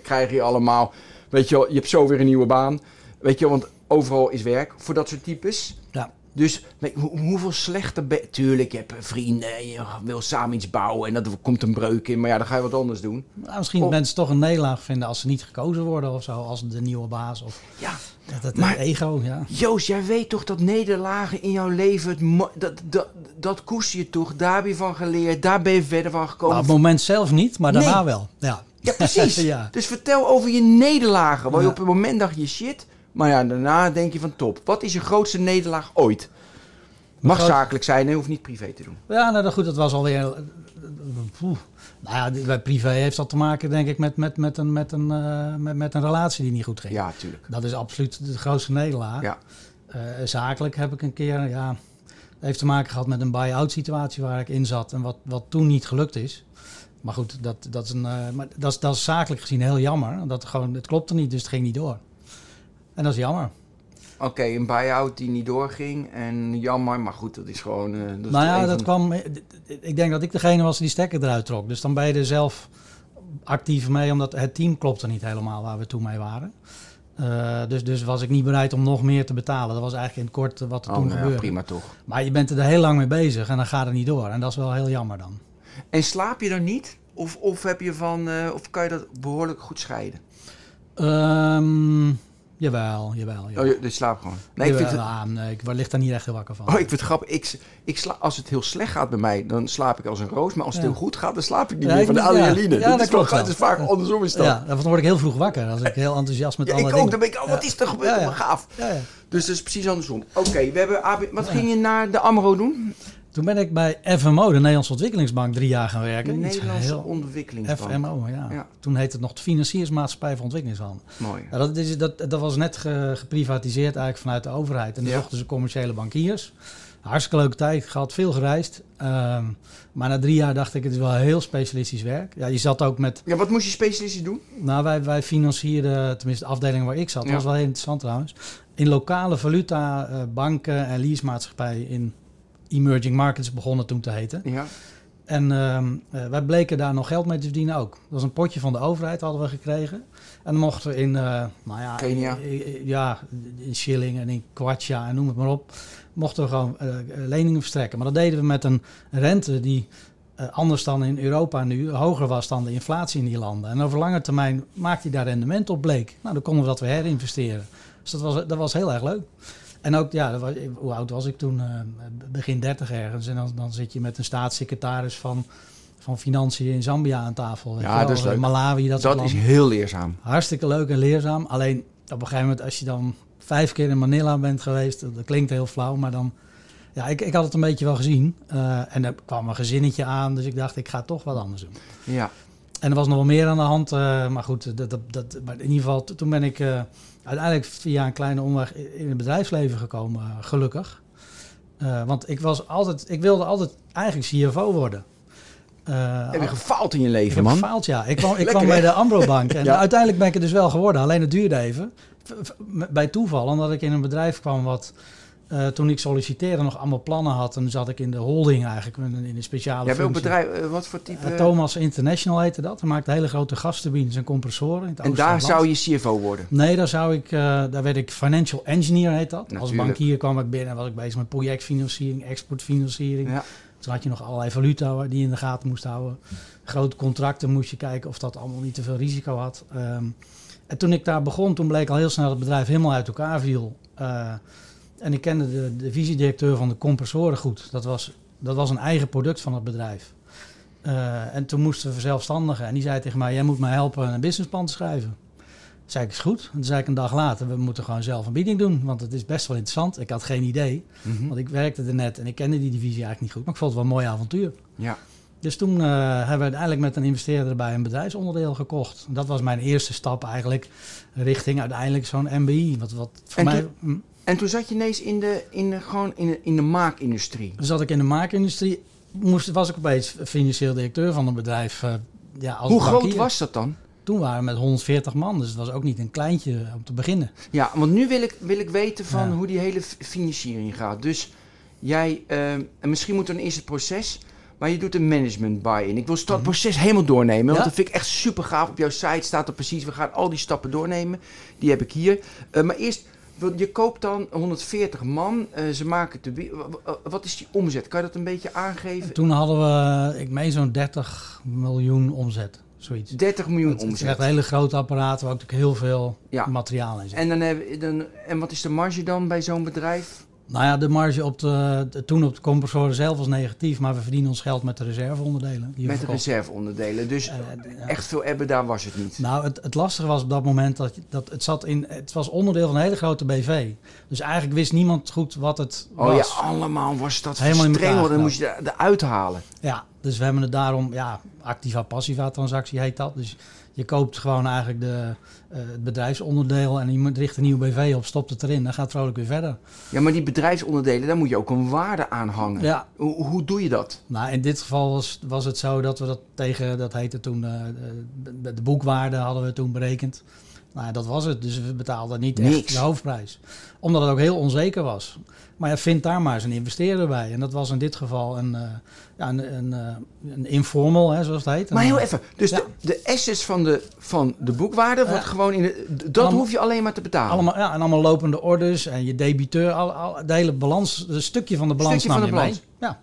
krijg je allemaal. Weet je je hebt zo weer een nieuwe baan. Weet je, want overal is werk voor dat soort types.
ja,
Dus hoe- hoeveel slechter ben Tuurlijk, je hebt vrienden, je wil samen iets bouwen en dat komt een breuk in. Maar ja, dan ga je wat anders doen.
nou, misschien
Of-
mensen toch een nederlaag vinden als ze niet gekozen worden of zo. Als de nieuwe baas. Of
Ja,
dat, dat
Maar-
ego, ja.
Joost, jij weet toch dat nederlagen in jouw leven, mo- dat, dat, dat koester je toch? Daar heb je van geleerd, daar ben je verder van gekomen.
Nou, op het moment zelf niet, maar daarna
Nee.
wel. Ja,
Ja, precies.
Ja.
Dus vertel over je nederlagen. Waar je op het moment dacht je shit, maar ja, daarna denk je van top. Wat is je grootste nederlaag ooit? Mag
groot-
zakelijk zijn, hè, hoeft niet privé te doen.
Ja, nou goed, dat was alweer. eh, poeh. Nou ja, bij privé heeft dat te maken, denk ik, met, met, met, een, met, een, eh, met, met een relatie die niet goed ging.
Ja, tuurlijk.
Dat is absoluut de grootste nederlaag.
Ja.
Eh, zakelijk heb ik een keer, ja, heeft te maken gehad met een buy-out situatie waar ik in zat en wat, wat toen niet gelukt is. Maar goed, dat, dat, is, een, eh, maar dat, is, dat is zakelijk gezien heel jammer. Dat gewoon, het klopte niet, dus het ging niet door. En dat is jammer.
Oké, een buy-out die niet doorging en jammer, maar goed, dat is gewoon... eh, dat is
nou ja, dat
de-
kwam. Ik denk dat ik degene was die stekker eruit trok. Dus dan ben je er zelf actief mee, omdat het team klopte niet helemaal waar we toen mee waren. Eh, dus, dus was ik niet bereid om nog meer te betalen. Dat was eigenlijk in het kort eh, wat er
Oh,
toen
nou ja,
gebeurde.
prima toch.
Maar je bent er heel lang mee bezig en dan gaat het niet door. En dat is wel heel jammer dan.
En slaap je dan niet? Of, of, heb je van, eh, of kan je dat behoorlijk goed scheiden?
Ehm jawel, jawel. jawel.
Oh, je, je slaapt gewoon. Nee, ik vind het,
ah, nee, ik lig daar niet echt heel wakker van.
oh, ik vind het grappig. Ik, ik sla, als het heel slecht gaat bij mij, dan slaap ik als een roos. Maar als het
Ja.
heel goed gaat, dan slaap ik niet
Ja,
meer
ik
van de adrenaline.
Ja,
dat, is
klopt.
Het is vaak andersom is dat.
ja, dan word ik heel vroeg wakker als ik heel enthousiast met
Ja,
alle
ik
dingen.
ook. Dan denk ik, oh, wat is er gebeurd? Gaaf.
Ja, ja.
Dus dat is precies andersom. Oké, we hebben AB wat ging je naar de AMRO doen?
Toen ben ik bij FMO, de Nederlandse Ontwikkelingsbank, drie jaar gaan
De
werken. Iets
Nederlandse
heel-
Ontwikkelingsbank.
FMO, ja.
Ja.
Toen heette het nog de Financiersmaatschappij voor Ontwikkelingshandel.
Mooi.
Ja, dat, is, dat, dat was net ge- geprivatiseerd eigenlijk vanuit de overheid. En dan
Ja.
zochten ze commerciële bankiers. Hartstikke leuke tijd gehad, veel gereisd. Ehm, maar na drie jaar dacht ik, het is wel heel specialistisch werk. Ja, je zat ook met...
Ja, wat moest je specialistisch doen?
Nou, wij, wij financierden, tenminste de afdeling waar ik zat, dat was wel heel interessant trouwens. In lokale valuta, eh, banken en leasemaatschappijen in emerging markets begonnen toen te heten.
Ja.
En ehm, eh, wij bleken daar nog geld mee te verdienen ook. Dat was een potje van de overheid hadden we gekregen. En dan mochten we in, eh, nou ja,
Kenia.
i- i- ja, in shilling en in kwacha en noem het maar op, mochten we gewoon eh, leningen verstrekken. Maar dat deden we met een rente die anders dan in Europa nu hoger was dan de inflatie in die landen. En over lange termijn maakte hij daar rendement op bleek. Nou, dan konden we dat weer herinvesteren. Dus dat was, dat was heel erg leuk. En ook, ja, dat was- hoe oud was ik toen? Eh, begin 30 ergens. En dan, dan zit je met een staatssecretaris van, van Financiën in Zambia aan tafel.
Ja,
wel.
dat is leuk.
Malawi, dat,
is heel leerzaam.
Hartstikke leuk en leerzaam. Alleen op een gegeven moment, als je dan vijf keer in Manila bent geweest, dat klinkt heel flauw, maar dan. Ja, ik, ik had het een beetje wel gezien. Eh, en er kwam een gezinnetje aan, dus ik dacht, ik ga toch wat anders doen.
Ja.
En er was nog wel meer aan de hand. eh, maar goed, dat, dat, dat, maar in ieder geval, toen ben ik uiteindelijk via een kleine omweg in het bedrijfsleven gekomen, eh, gelukkig. Eh, want ik, was altijd, ik wilde altijd eigenlijk CFO worden. Eh,
Heb je gefaald in je leven,
heb
man?
gefaald, ja. Ik kwam, ik
Lekker,
kwam bij de Ambro-bank. En
Ja.
uiteindelijk ben ik het dus wel geworden. Alleen het duurde even. Bij toeval, omdat ik in een bedrijf kwam wat... eh, toen ik solliciteerde nog allemaal plannen had. En zat ik in de holding eigenlijk, in een- speciale
welk
functie.
bedrijf, eh, wat voor type?
Eh, Thomas International heette dat. Hij maakte hele grote gasturbines en compressoren. In het
en daar zou je CFO worden.
Nee, daar, zou ik, daar werd ik financial engineer, heet dat. Als
Natuurlijk.
bankier kwam ik binnen en was ik bezig met projectfinanciering, exportfinanciering.
Ja.
Toen had je nog allerlei valuta die je in de gaten moest houden. Grote contracten moest je kijken of dat allemaal niet te veel risico had. Ehm, en toen ik daar begon, toen bleek al heel snel dat het bedrijf helemaal uit elkaar viel. En ik kende de, de visiedirecteur van de compressoren goed. Dat was, dat was een eigen product van het bedrijf. Eh, en toen moesten we verzelfstandigen. En die zei tegen mij, jij moet mij helpen een businessplan te schrijven. Zei ik, is goed. En toen zei ik een dag later, we moeten gewoon zelf een bieding doen. Want het is best wel interessant. Ik had geen idee,
Mhm.
want ik werkte er net en ik kende die divisie eigenlijk niet goed. Maar ik vond het wel een mooi avontuur.
Ja.
Dus toen eh, hebben we uiteindelijk met een investeerder erbij een bedrijfsonderdeel gekocht. Dat was mijn eerste stap eigenlijk richting uiteindelijk zo'n MBI. Wat, wat voor
En
mij...
toen-
hm,
En toen zat je ineens in de, in de, gewoon in de, in de maakindustrie.
Toen zat ik in de maakindustrie. Moest, was ik opeens financieel directeur van een bedrijf. eh, ja, als
Hoe groot was dat dan?
Toen waren we met 140 man, dus het was ook niet een kleintje om te beginnen.
Ja, want nu wil ik, wil ik weten van
Ja.
hoe die hele financiering gaat. Dus jij, eh, en misschien moet er een eerste proces, maar je doet een management buy-in. Ik wil dat
Mhm.
proces helemaal doornemen, want
Ja.
dat vind ik echt super gaaf. Op jouw site staat er precies, we gaan al die stappen doornemen. Die heb ik hier. Eh, maar eerst, je koopt dan 140 man, eh, ze maken wa- Wat is die omzet? Kan je dat een beetje aangeven?
Toen hadden we, ik meen zo'n 30 miljoen omzet, zoiets.
30 miljoen
Het is
omzet.
echt een hele grote apparaten, waar ook natuurlijk heel veel
Ja.
materiaal in zit.
En, dan heb, dan, en wat is de marge dan bij zo'n bedrijf?
Nou ja, de marge op de, de- toen op de compressoren zelf was negatief, maar we verdienen ons geld met de reserveonderdelen. Die
Met de reserveonderdelen. Dus
Eh, ja.
echt veel ebben daar was het niet.
Nou, het, het lastige was op dat moment dat, dat het zat in. Het was onderdeel van een hele grote BV. Dus eigenlijk wist niemand goed wat het
Oh
was.
ja, allemaal was dat
Helemaal in elkaar
verstrengeld. Dan moest je er- eruit halen.
Ja, dus we hebben het daarom, ja, activa-passiva transactie heet dat. Dus je koopt gewoon eigenlijk de, eh, het bedrijfsonderdeel en je richt een nieuw BV op, stopt het erin, dan gaat het vrolijk weer verder.
Ja, maar die bedrijfsonderdelen, daar moet je ook een waarde aan hangen.
Ja,
Hoe, hoe doe je dat?
nou in dit geval was, was het zo dat we dat tegen, dat heette toen, eh, de, de boekwaarde hadden we toen berekend. Nou, dat was het. Dus we betaalden niet echt de hoofdprijs. Omdat het ook heel onzeker was. Maar ja, vind daar maar eens een investeerder bij. En dat was in dit geval een, eh, ja, een, een, eh, een informal, hè, zoals het heet.
Maar heel even. Dus
Ja.
de, de assets van de, van de boekwaarde wordt gewoon in de, Dat
Allemaal-
hoef je alleen maar te betalen.
Allemaal, ja, en allemaal lopende orders en je debiteur, al, al, de hele balans, een stukje van de balans
Stukje van
nam
de
je
balans.
mee. Ja,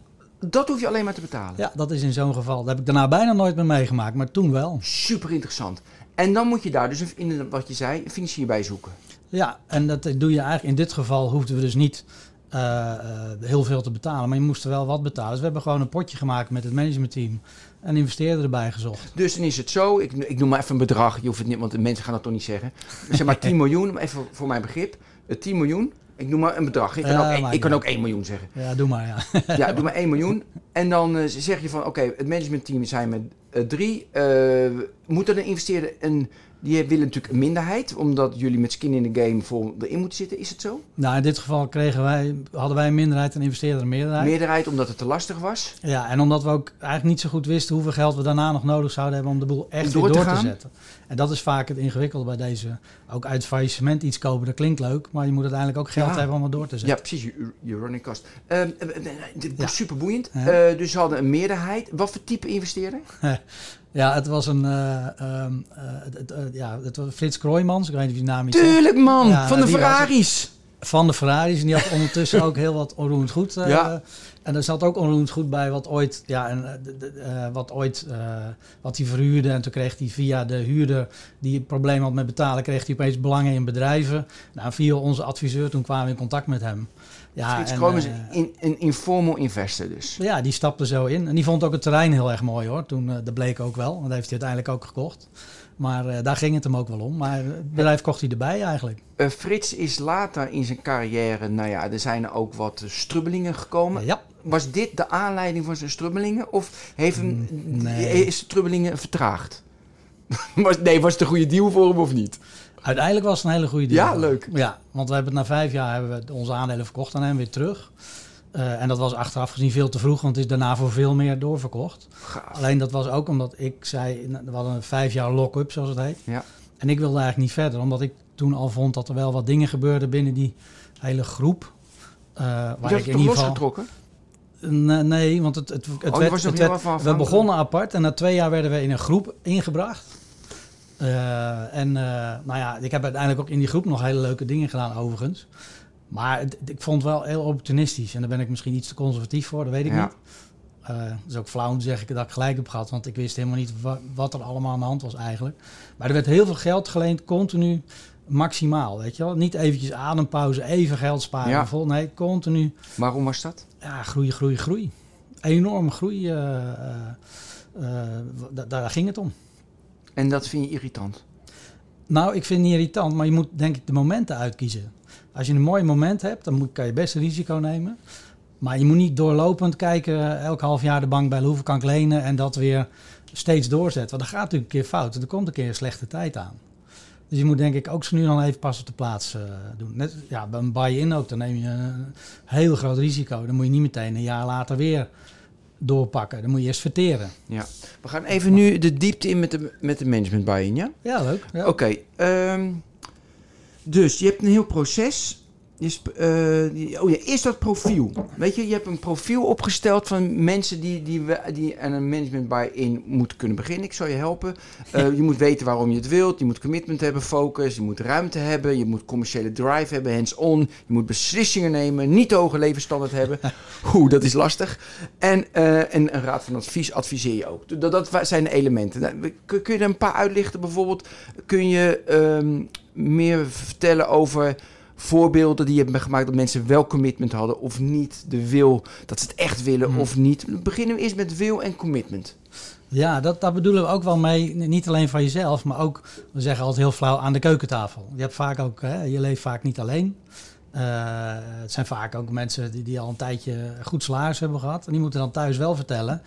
Dat hoef je alleen maar te betalen.
ja, dat is in zo'n geval. Dat heb ik daarna bijna nooit meer meegemaakt, maar toen wel.
Super interessant. En dan moet je daar dus, een- in wat je zei, een financier bij zoeken.
Ja, en dat doe je eigenlijk. In dit geval hoefden we dus niet eh, eh, heel veel te betalen, maar je moest er wel wat betalen. Dus we hebben gewoon een potje gemaakt met het managementteam en investeerder erbij gezocht.
Dus dan is het zo, ik, ik noem maar even een bedrag, je hoeft het niet, want de mensen gaan dat toch niet zeggen. Zeg maar 10 miljoen, even voor mijn begrip. Eh, 10 miljoen, ik noem maar een bedrag. Ik kan,
Ja,
ook, ik kan ook 1 miljoen zeggen.
Ja, doe maar, ja.
Ja, doe maar 1 miljoen. En dan eh, zeg je van, oké, het managementteam zijn met eh, drie. Eh, moet er een investeerder, een, die willen natuurlijk een minderheid, omdat jullie met skin in the game voor erin moeten zitten. Is het zo?
Nou, in dit geval kregen wij, hadden wij een minderheid en investeerder een meerderheid.
Meerderheid omdat het te lastig was.
Ja, en omdat we ook eigenlijk niet zo goed wisten hoeveel geld we daarna nog nodig zouden hebben om de boel echt
door
weer
te
door te, zetten. En dat is vaak het ingewikkelde bij deze. Ook uit faillissement iets kopen, dat klinkt leuk, maar je moet uiteindelijk ook geld
Ja.
hebben om het door te
Ja,
zetten.
precies, je, je running cost. Ehm, eh, eh, dit was
Ja.
super boeiend.
Ja.
Eh, dus ze hadden een meerderheid. Wat voor type investeerder?
Ja, het was een, het, het, eh, ja, het was Frits Kroijmans, ik weet niet of je naam zegt.
Tuurlijk man,
Ja,
van de
die was-
Ferraris.
Van de Ferraris, en die had ondertussen ook heel wat onroerend goed.
Ja.
En er zat ook onroerend goed bij wat ooit, ja, en, de- de- wat ooit, wat hij verhuurde. En toen kreeg hij via de huurder, die een probleem had met betalen, kreeg hij opeens belangen in bedrijven. Nou, via onze adviseur, toen kwamen we in contact met hem. Ja,
Frits Kroon is
eh,
een, een informal investor dus.
ja, die stapte zo in. En die vond ook het terrein heel erg mooi hoor. Toen, eh, dat bleek ook wel. Want dat heeft hij uiteindelijk ook gekocht. Maar eh, daar ging het hem ook wel om. Maar het bedrijf kocht hij erbij eigenlijk.
Frits is later in zijn carrière, nou ja, er zijn ook wat strubbelingen gekomen.
ja,
Was dit de aanleiding van zijn strubbelingen? Of heeft hem,
Mm, nee.
is de strubbelingen vertraagd? was, nee, was het een goede deal voor hem of niet?
Uiteindelijk was het een hele goede deal.
Ja, leuk.
Ja, want we hebben het na vijf jaar hebben we onze aandelen verkocht aan hem weer terug. Eh, en dat was achteraf gezien veel te vroeg, want het is daarna voor veel meer doorverkocht.
Gaaf.
Alleen dat was ook omdat ik zei, nou, we hadden een vijf jaar lock-up zoals het heet.
Ja.
En ik wilde eigenlijk niet verder, omdat ik toen al vond dat er wel wat dingen gebeurden binnen die hele groep. eh, waar
Je
ik
hebt
in ieder geval.
losgetrokken?
Nee, nee, want het, het, het, werd,
nog
het
heel
werd- we begonnen apart en na twee jaar werden we in een groep ingebracht. Eh, en eh, nou ja, ik heb uiteindelijk ook in die groep nog hele leuke dingen gedaan overigens. Maar het- ik vond het wel heel opportunistisch en daar ben ik misschien iets te conservatief voor, dat weet ik
Ja.
niet. Eh dat is ook flauw om te zeggen dat ik gelijk heb gehad, want ik wist helemaal niet wa- wat er allemaal aan de hand was eigenlijk. Maar er werd heel veel geld geleend, continu, maximaal, weet je wel. Niet eventjes adempauze, even geld sparen,
Ja.
vol, nee, continu
Waarom was dat?
ja, groei, groei, groei. Enorme groei. da- daar ging het om.
En dat vind je irritant?
Nou, ik vind het niet irritant, maar je moet denk ik de momenten uitkiezen. Als je een mooi moment hebt, dan moet, kan je best een risico nemen. Maar je moet niet doorlopend kijken, elk half jaar de bank bij hoeveel kan ik lenen en dat weer steeds doorzetten. Want dan gaat natuurlijk een keer fout. Er komt een keer een slechte tijd aan. Dus je moet denk ik ook zo nu dan even pas op de plaats uh, doen. Net, ja, bij een buy-in ook, dan neem je een heel groot risico. Dan moet je niet meteen een jaar later weer doorpakken. Dan moet je eerst verteren.
Ja. We gaan even nu de diepte in met de, met de management buy-in, ja?
Ja, leuk. Ja.
Oké. Okay, dus je hebt een heel proces. Je, uh, oh ja, eerst dat profiel. Weet je, je hebt een profiel opgesteld van mensen die, die, die aan een management buy-in moeten kunnen beginnen. Ik zal je helpen. Uh, je moet weten waarom je het wilt. Je moet commitment hebben, focus. Je moet ruimte hebben. Je moet commerciële drive hebben, hands-on. Je moet beslissingen nemen. Niet te hoge levensstandaard hebben. Oeh, dat is lastig. En, uh, en een raad van advies adviseer je ook. Dat, dat zijn de elementen. Nou, kun, kun je er een paar uitlichten? Bijvoorbeeld, kun je um, meer vertellen over voorbeelden die je hebt gemaakt dat mensen wel commitment hadden of niet. De wil, dat ze het echt willen
Hmm.
of niet. Dan beginnen we eerst met wil en commitment.
Ja, dat, daar bedoelen we ook wel mee. Niet alleen van jezelf, maar ook, we zeggen altijd heel flauw, aan de keukentafel. Je hebt vaak ook, hè, je leeft vaak niet alleen. Uh, het zijn vaak ook mensen die, die al een tijdje goed salaris hebben gehad. En die moeten dan thuis wel vertellen.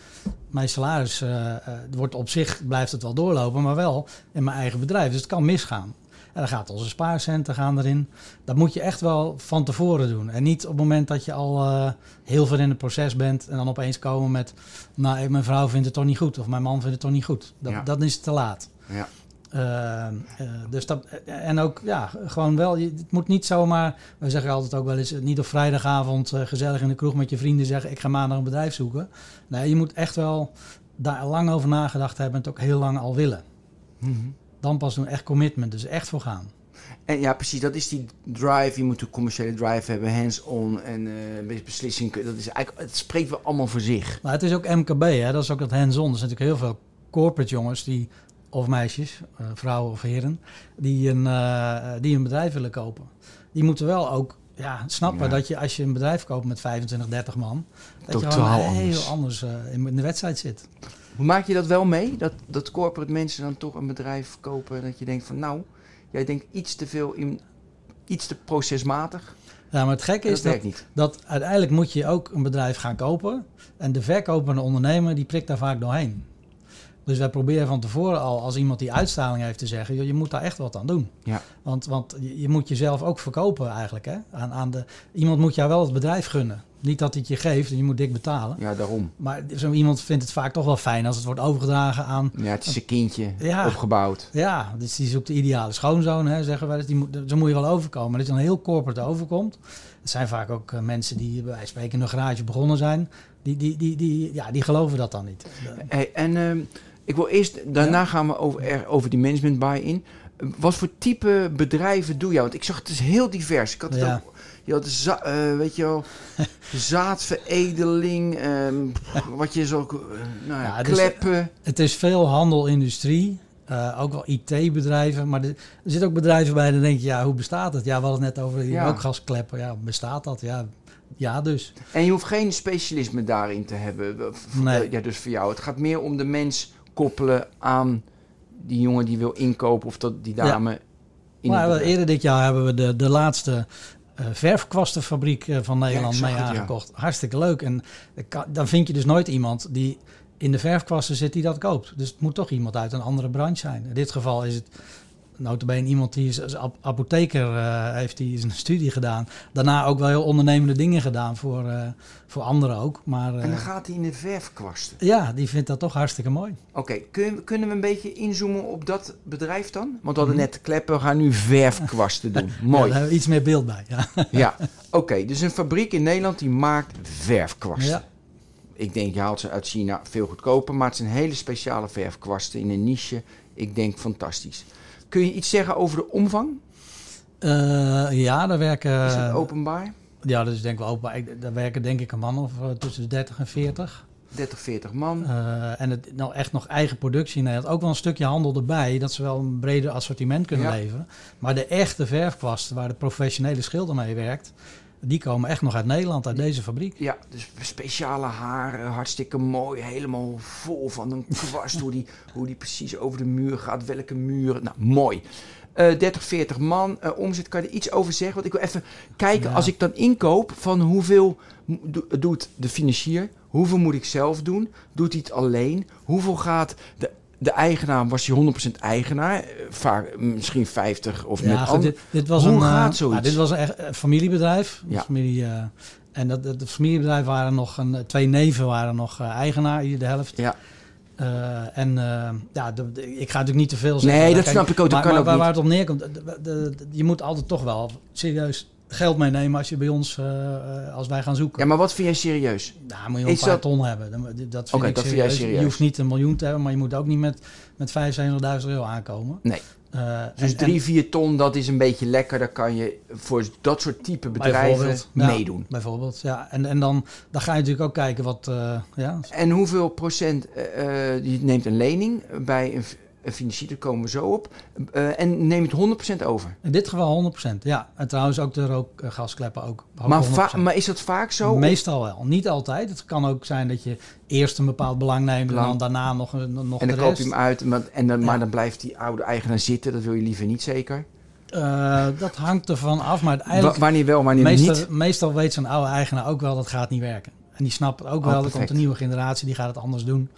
Mijn salaris uh, wordt op zich, blijft het wel doorlopen, maar wel in mijn eigen bedrijf. Dus het kan misgaan. En dan gaat onze spaarcenten gaan erin. Dat moet je echt wel van tevoren doen. En niet op het moment dat je al uh, heel ver in het proces bent en dan opeens komen met, nou, mijn vrouw vindt het toch niet goed of mijn man vindt het toch niet goed. Dat,
Ja.
dat is te laat.
Ja.
Uh, uh, dus dat, en ook, ja, gewoon wel, je, het moet niet zomaar, we zeggen altijd ook wel eens, niet op vrijdagavond uh, gezellig in de kroeg met je vrienden zeggen, ik ga maandag een bedrijf zoeken. Nee, je moet echt wel daar lang over nagedacht hebben en het ook heel lang al willen.
Mhm.
Dan pas doen echt commitment, dus echt voor gaan.
En ja, precies, dat is die drive. Je moet een commerciële drive hebben, hands-on en uh, beslissing. Dat is eigenlijk, het spreekt wel allemaal voor zich.
Maar het is ook MKB, hè? dat is ook dat hands-on. Er zijn natuurlijk heel veel corporate jongens die, of meisjes, uh, vrouwen of heren, die een, uh, die een bedrijf willen kopen. Die moeten wel ook ja, snappen ja. dat je als je een bedrijf koopt met 25, 30 man, dat
Totaal
je heel
anders,
anders in de wedstrijd zit.
Hoe maak je dat wel mee? Dat, dat corporate mensen dan toch een bedrijf kopen dat je denkt van nou, jij denkt iets te veel in, iets te procesmatig.
Ja, maar het gekke is
dat,
dat, dat uiteindelijk moet je ook een bedrijf gaan kopen. En de verkopende ondernemer die prikt daar vaak doorheen. Dus wij proberen van tevoren al, als iemand die uitstraling heeft, te zeggen: je moet daar echt wat aan doen.
Ja.
Want, want je, moet jezelf ook verkopen eigenlijk. Hè? Aan, aan de, iemand moet jou wel het bedrijf gunnen. Niet dat hij het je geeft en je moet dik betalen.
Ja, daarom.
Maar zo iemand vindt het vaak toch wel fijn als het wordt overgedragen aan.
Ja, het is een kindje
Ja.
opgebouwd.
Ja, dus die zoekt de ideale schoonzoon, hè, zeggen wij. Dus die moet, zo moet je wel overkomen. Dat je dan heel corporate overkomt. Het zijn vaak ook uh, mensen die bij wijze van spreken in een garage begonnen zijn. Die, die, die, die, ja, die geloven dat dan niet.
Hey, en uh, ik wil eerst, daarna ja. gaan we over, er, over die management buy-in. Wat voor type bedrijven doe jij? Want ik zag het is heel divers. Ik had het
Ja.
ook, je had za- uh, weet je wel, zaadveredeling, um, wat je zo, uh, nou ja,
dus-
kleppen.
Het is veel handel, industrie. eh, ook wel IT-bedrijven. Maar er, er zitten ook bedrijven bij, dan denk je, ja, hoe bestaat het? Ja, we hadden het net over die rookgaskleppen. Ja, bestaat dat? Ja, ja dus.
En je hoeft geen specialisme daarin te hebben.
Nee.
Ja, dus voor jou. Het gaat meer om de mens koppelen aan die jongen die wil inkopen of dat die dame. In
Maar eerder dit jaar hebben we de, de laatste eh verfkwastenfabriek eh, van Nederland mee
ja.
aangekocht. Hartstikke leuk. En dan vind je dus nooit iemand die in de verfkwasten zit die dat koopt. Dus het moet toch iemand uit een andere branche zijn. In dit geval is het notabene iemand die is als ap- apotheker eh, heeft die een studie gedaan. Daarna ook wel heel ondernemende dingen gedaan voor, eh, voor anderen ook. Maar
En dan
eh,
gaat hij in de verfkwasten.
ja, die vindt dat toch hartstikke mooi.
Oké, kun- kunnen we een beetje inzoomen op dat bedrijf dan? Want we hadden
Mhm.
net kleppen, we gaan nu verfkwasten doen.
Ja,
Mooi.
daar hebben we iets meer beeld bij. Ja.
Ja, oké. dus een fabriek in Nederland die maakt verfkwasten.
Ja.
Ik denk, je haalt ze uit China veel goedkoper, maar het zijn hele speciale verfkwasten in een niche. Ik denk fantastisch. Kun je iets zeggen over de omvang?
Eh, ja, daar werken...
Is het openbaar?
Ja, dat is denk ik wel open. Ik- Daar werken denk ik een man of eh, tussen de 30 en 40.
30, 40 man.
Eh, en het nou echt nog eigen productie in Nederland. Ook wel een stukje handel erbij, dat ze wel een breder assortiment kunnen
Ja.
leveren. Maar de echte verfkwasten, waar de professionele schilder mee werkt, die komen echt nog uit Nederland, uit deze fabriek.
Ja, dus speciale haren, hartstikke mooi. Helemaal vol van een kwast. hoe, die, hoe die precies over de muur gaat. Welke muren. Nou, mooi. Eh 30, 40 man. eh, omzet, kan je er iets over zeggen? Want ik wil even kijken,
Ja.
als ik dan inkoop, van hoeveel do- doet de financier? Hoeveel moet ik zelf doen? Doet hij het alleen? Hoeveel gaat de, de eigenaar, was hij 100% eigenaar? Eh, Vaak misschien 50 of
Ja, goed,
andere.
dit, dit was
Hoe
een, eh,
gaat zoiets?
nou, dit was een echt een familiebedrijf.
Ja.
Een Familie, eh, en dat, dat, familiebedrijf waren nog een, twee neven waren nog eh, eigenaar, ieder de helft.
Ja.
Eh, en eh, ja, de- de- ik ga natuurlijk niet te veel zeggen.
Nee, dat
Kijk,
snap ik ook. Dat
maar,
kan
maar
ook
waar,
niet.
waar het op neerkomt, de- je moet altijd toch wel serieus geld meenemen als je bij ons, eh, eh, als wij gaan zoeken.
Ja, maar wat vind jij serieus?
Nou, moet je een paar
dat-
ton hebben. Dat vind ik
dat vind jij serieus.
Je hoeft niet een miljoen te hebben, maar je moet ook niet met, met 75.000 euro aankomen.
Nee.
Eh,
Dus
en-
3, 4 ton, dat is een beetje lekker. Daar kan je voor dat soort type bedrijven
Bijvoorbeeld, ja,
meedoen.
Bijvoorbeeld, ja. En, en dan, dan ga je natuurlijk ook kijken wat... ja,
En hoeveel procent, je neemt een lening bij een financier, komen we zo op. eh, en neem het 100% over.
in dit geval 100%. Ja, en trouwens ook de rookgaskleppen ook. ook
Maar,
100%.
va- maar is dat vaak zo?
Meestal wel. Niet altijd. Het kan ook zijn dat je eerst een bepaald belang neemt...
Belang.
en dan daarna nog, een- nog
en
de
dan koop je hem uit, maar, en dan, maar dan blijft die oude eigenaar zitten. Dat wil je liever niet zeker.
Eh, dat hangt ervan af, maar uiteindelijk...
wanneer wel, wanneer
Meestal,
niet.
meestal weet zo'n oude eigenaar ook wel dat gaat niet werken. En die snapt ook
Oh,
wel, er
perfect.
komt een nieuwe generatie, die gaat het anders doen.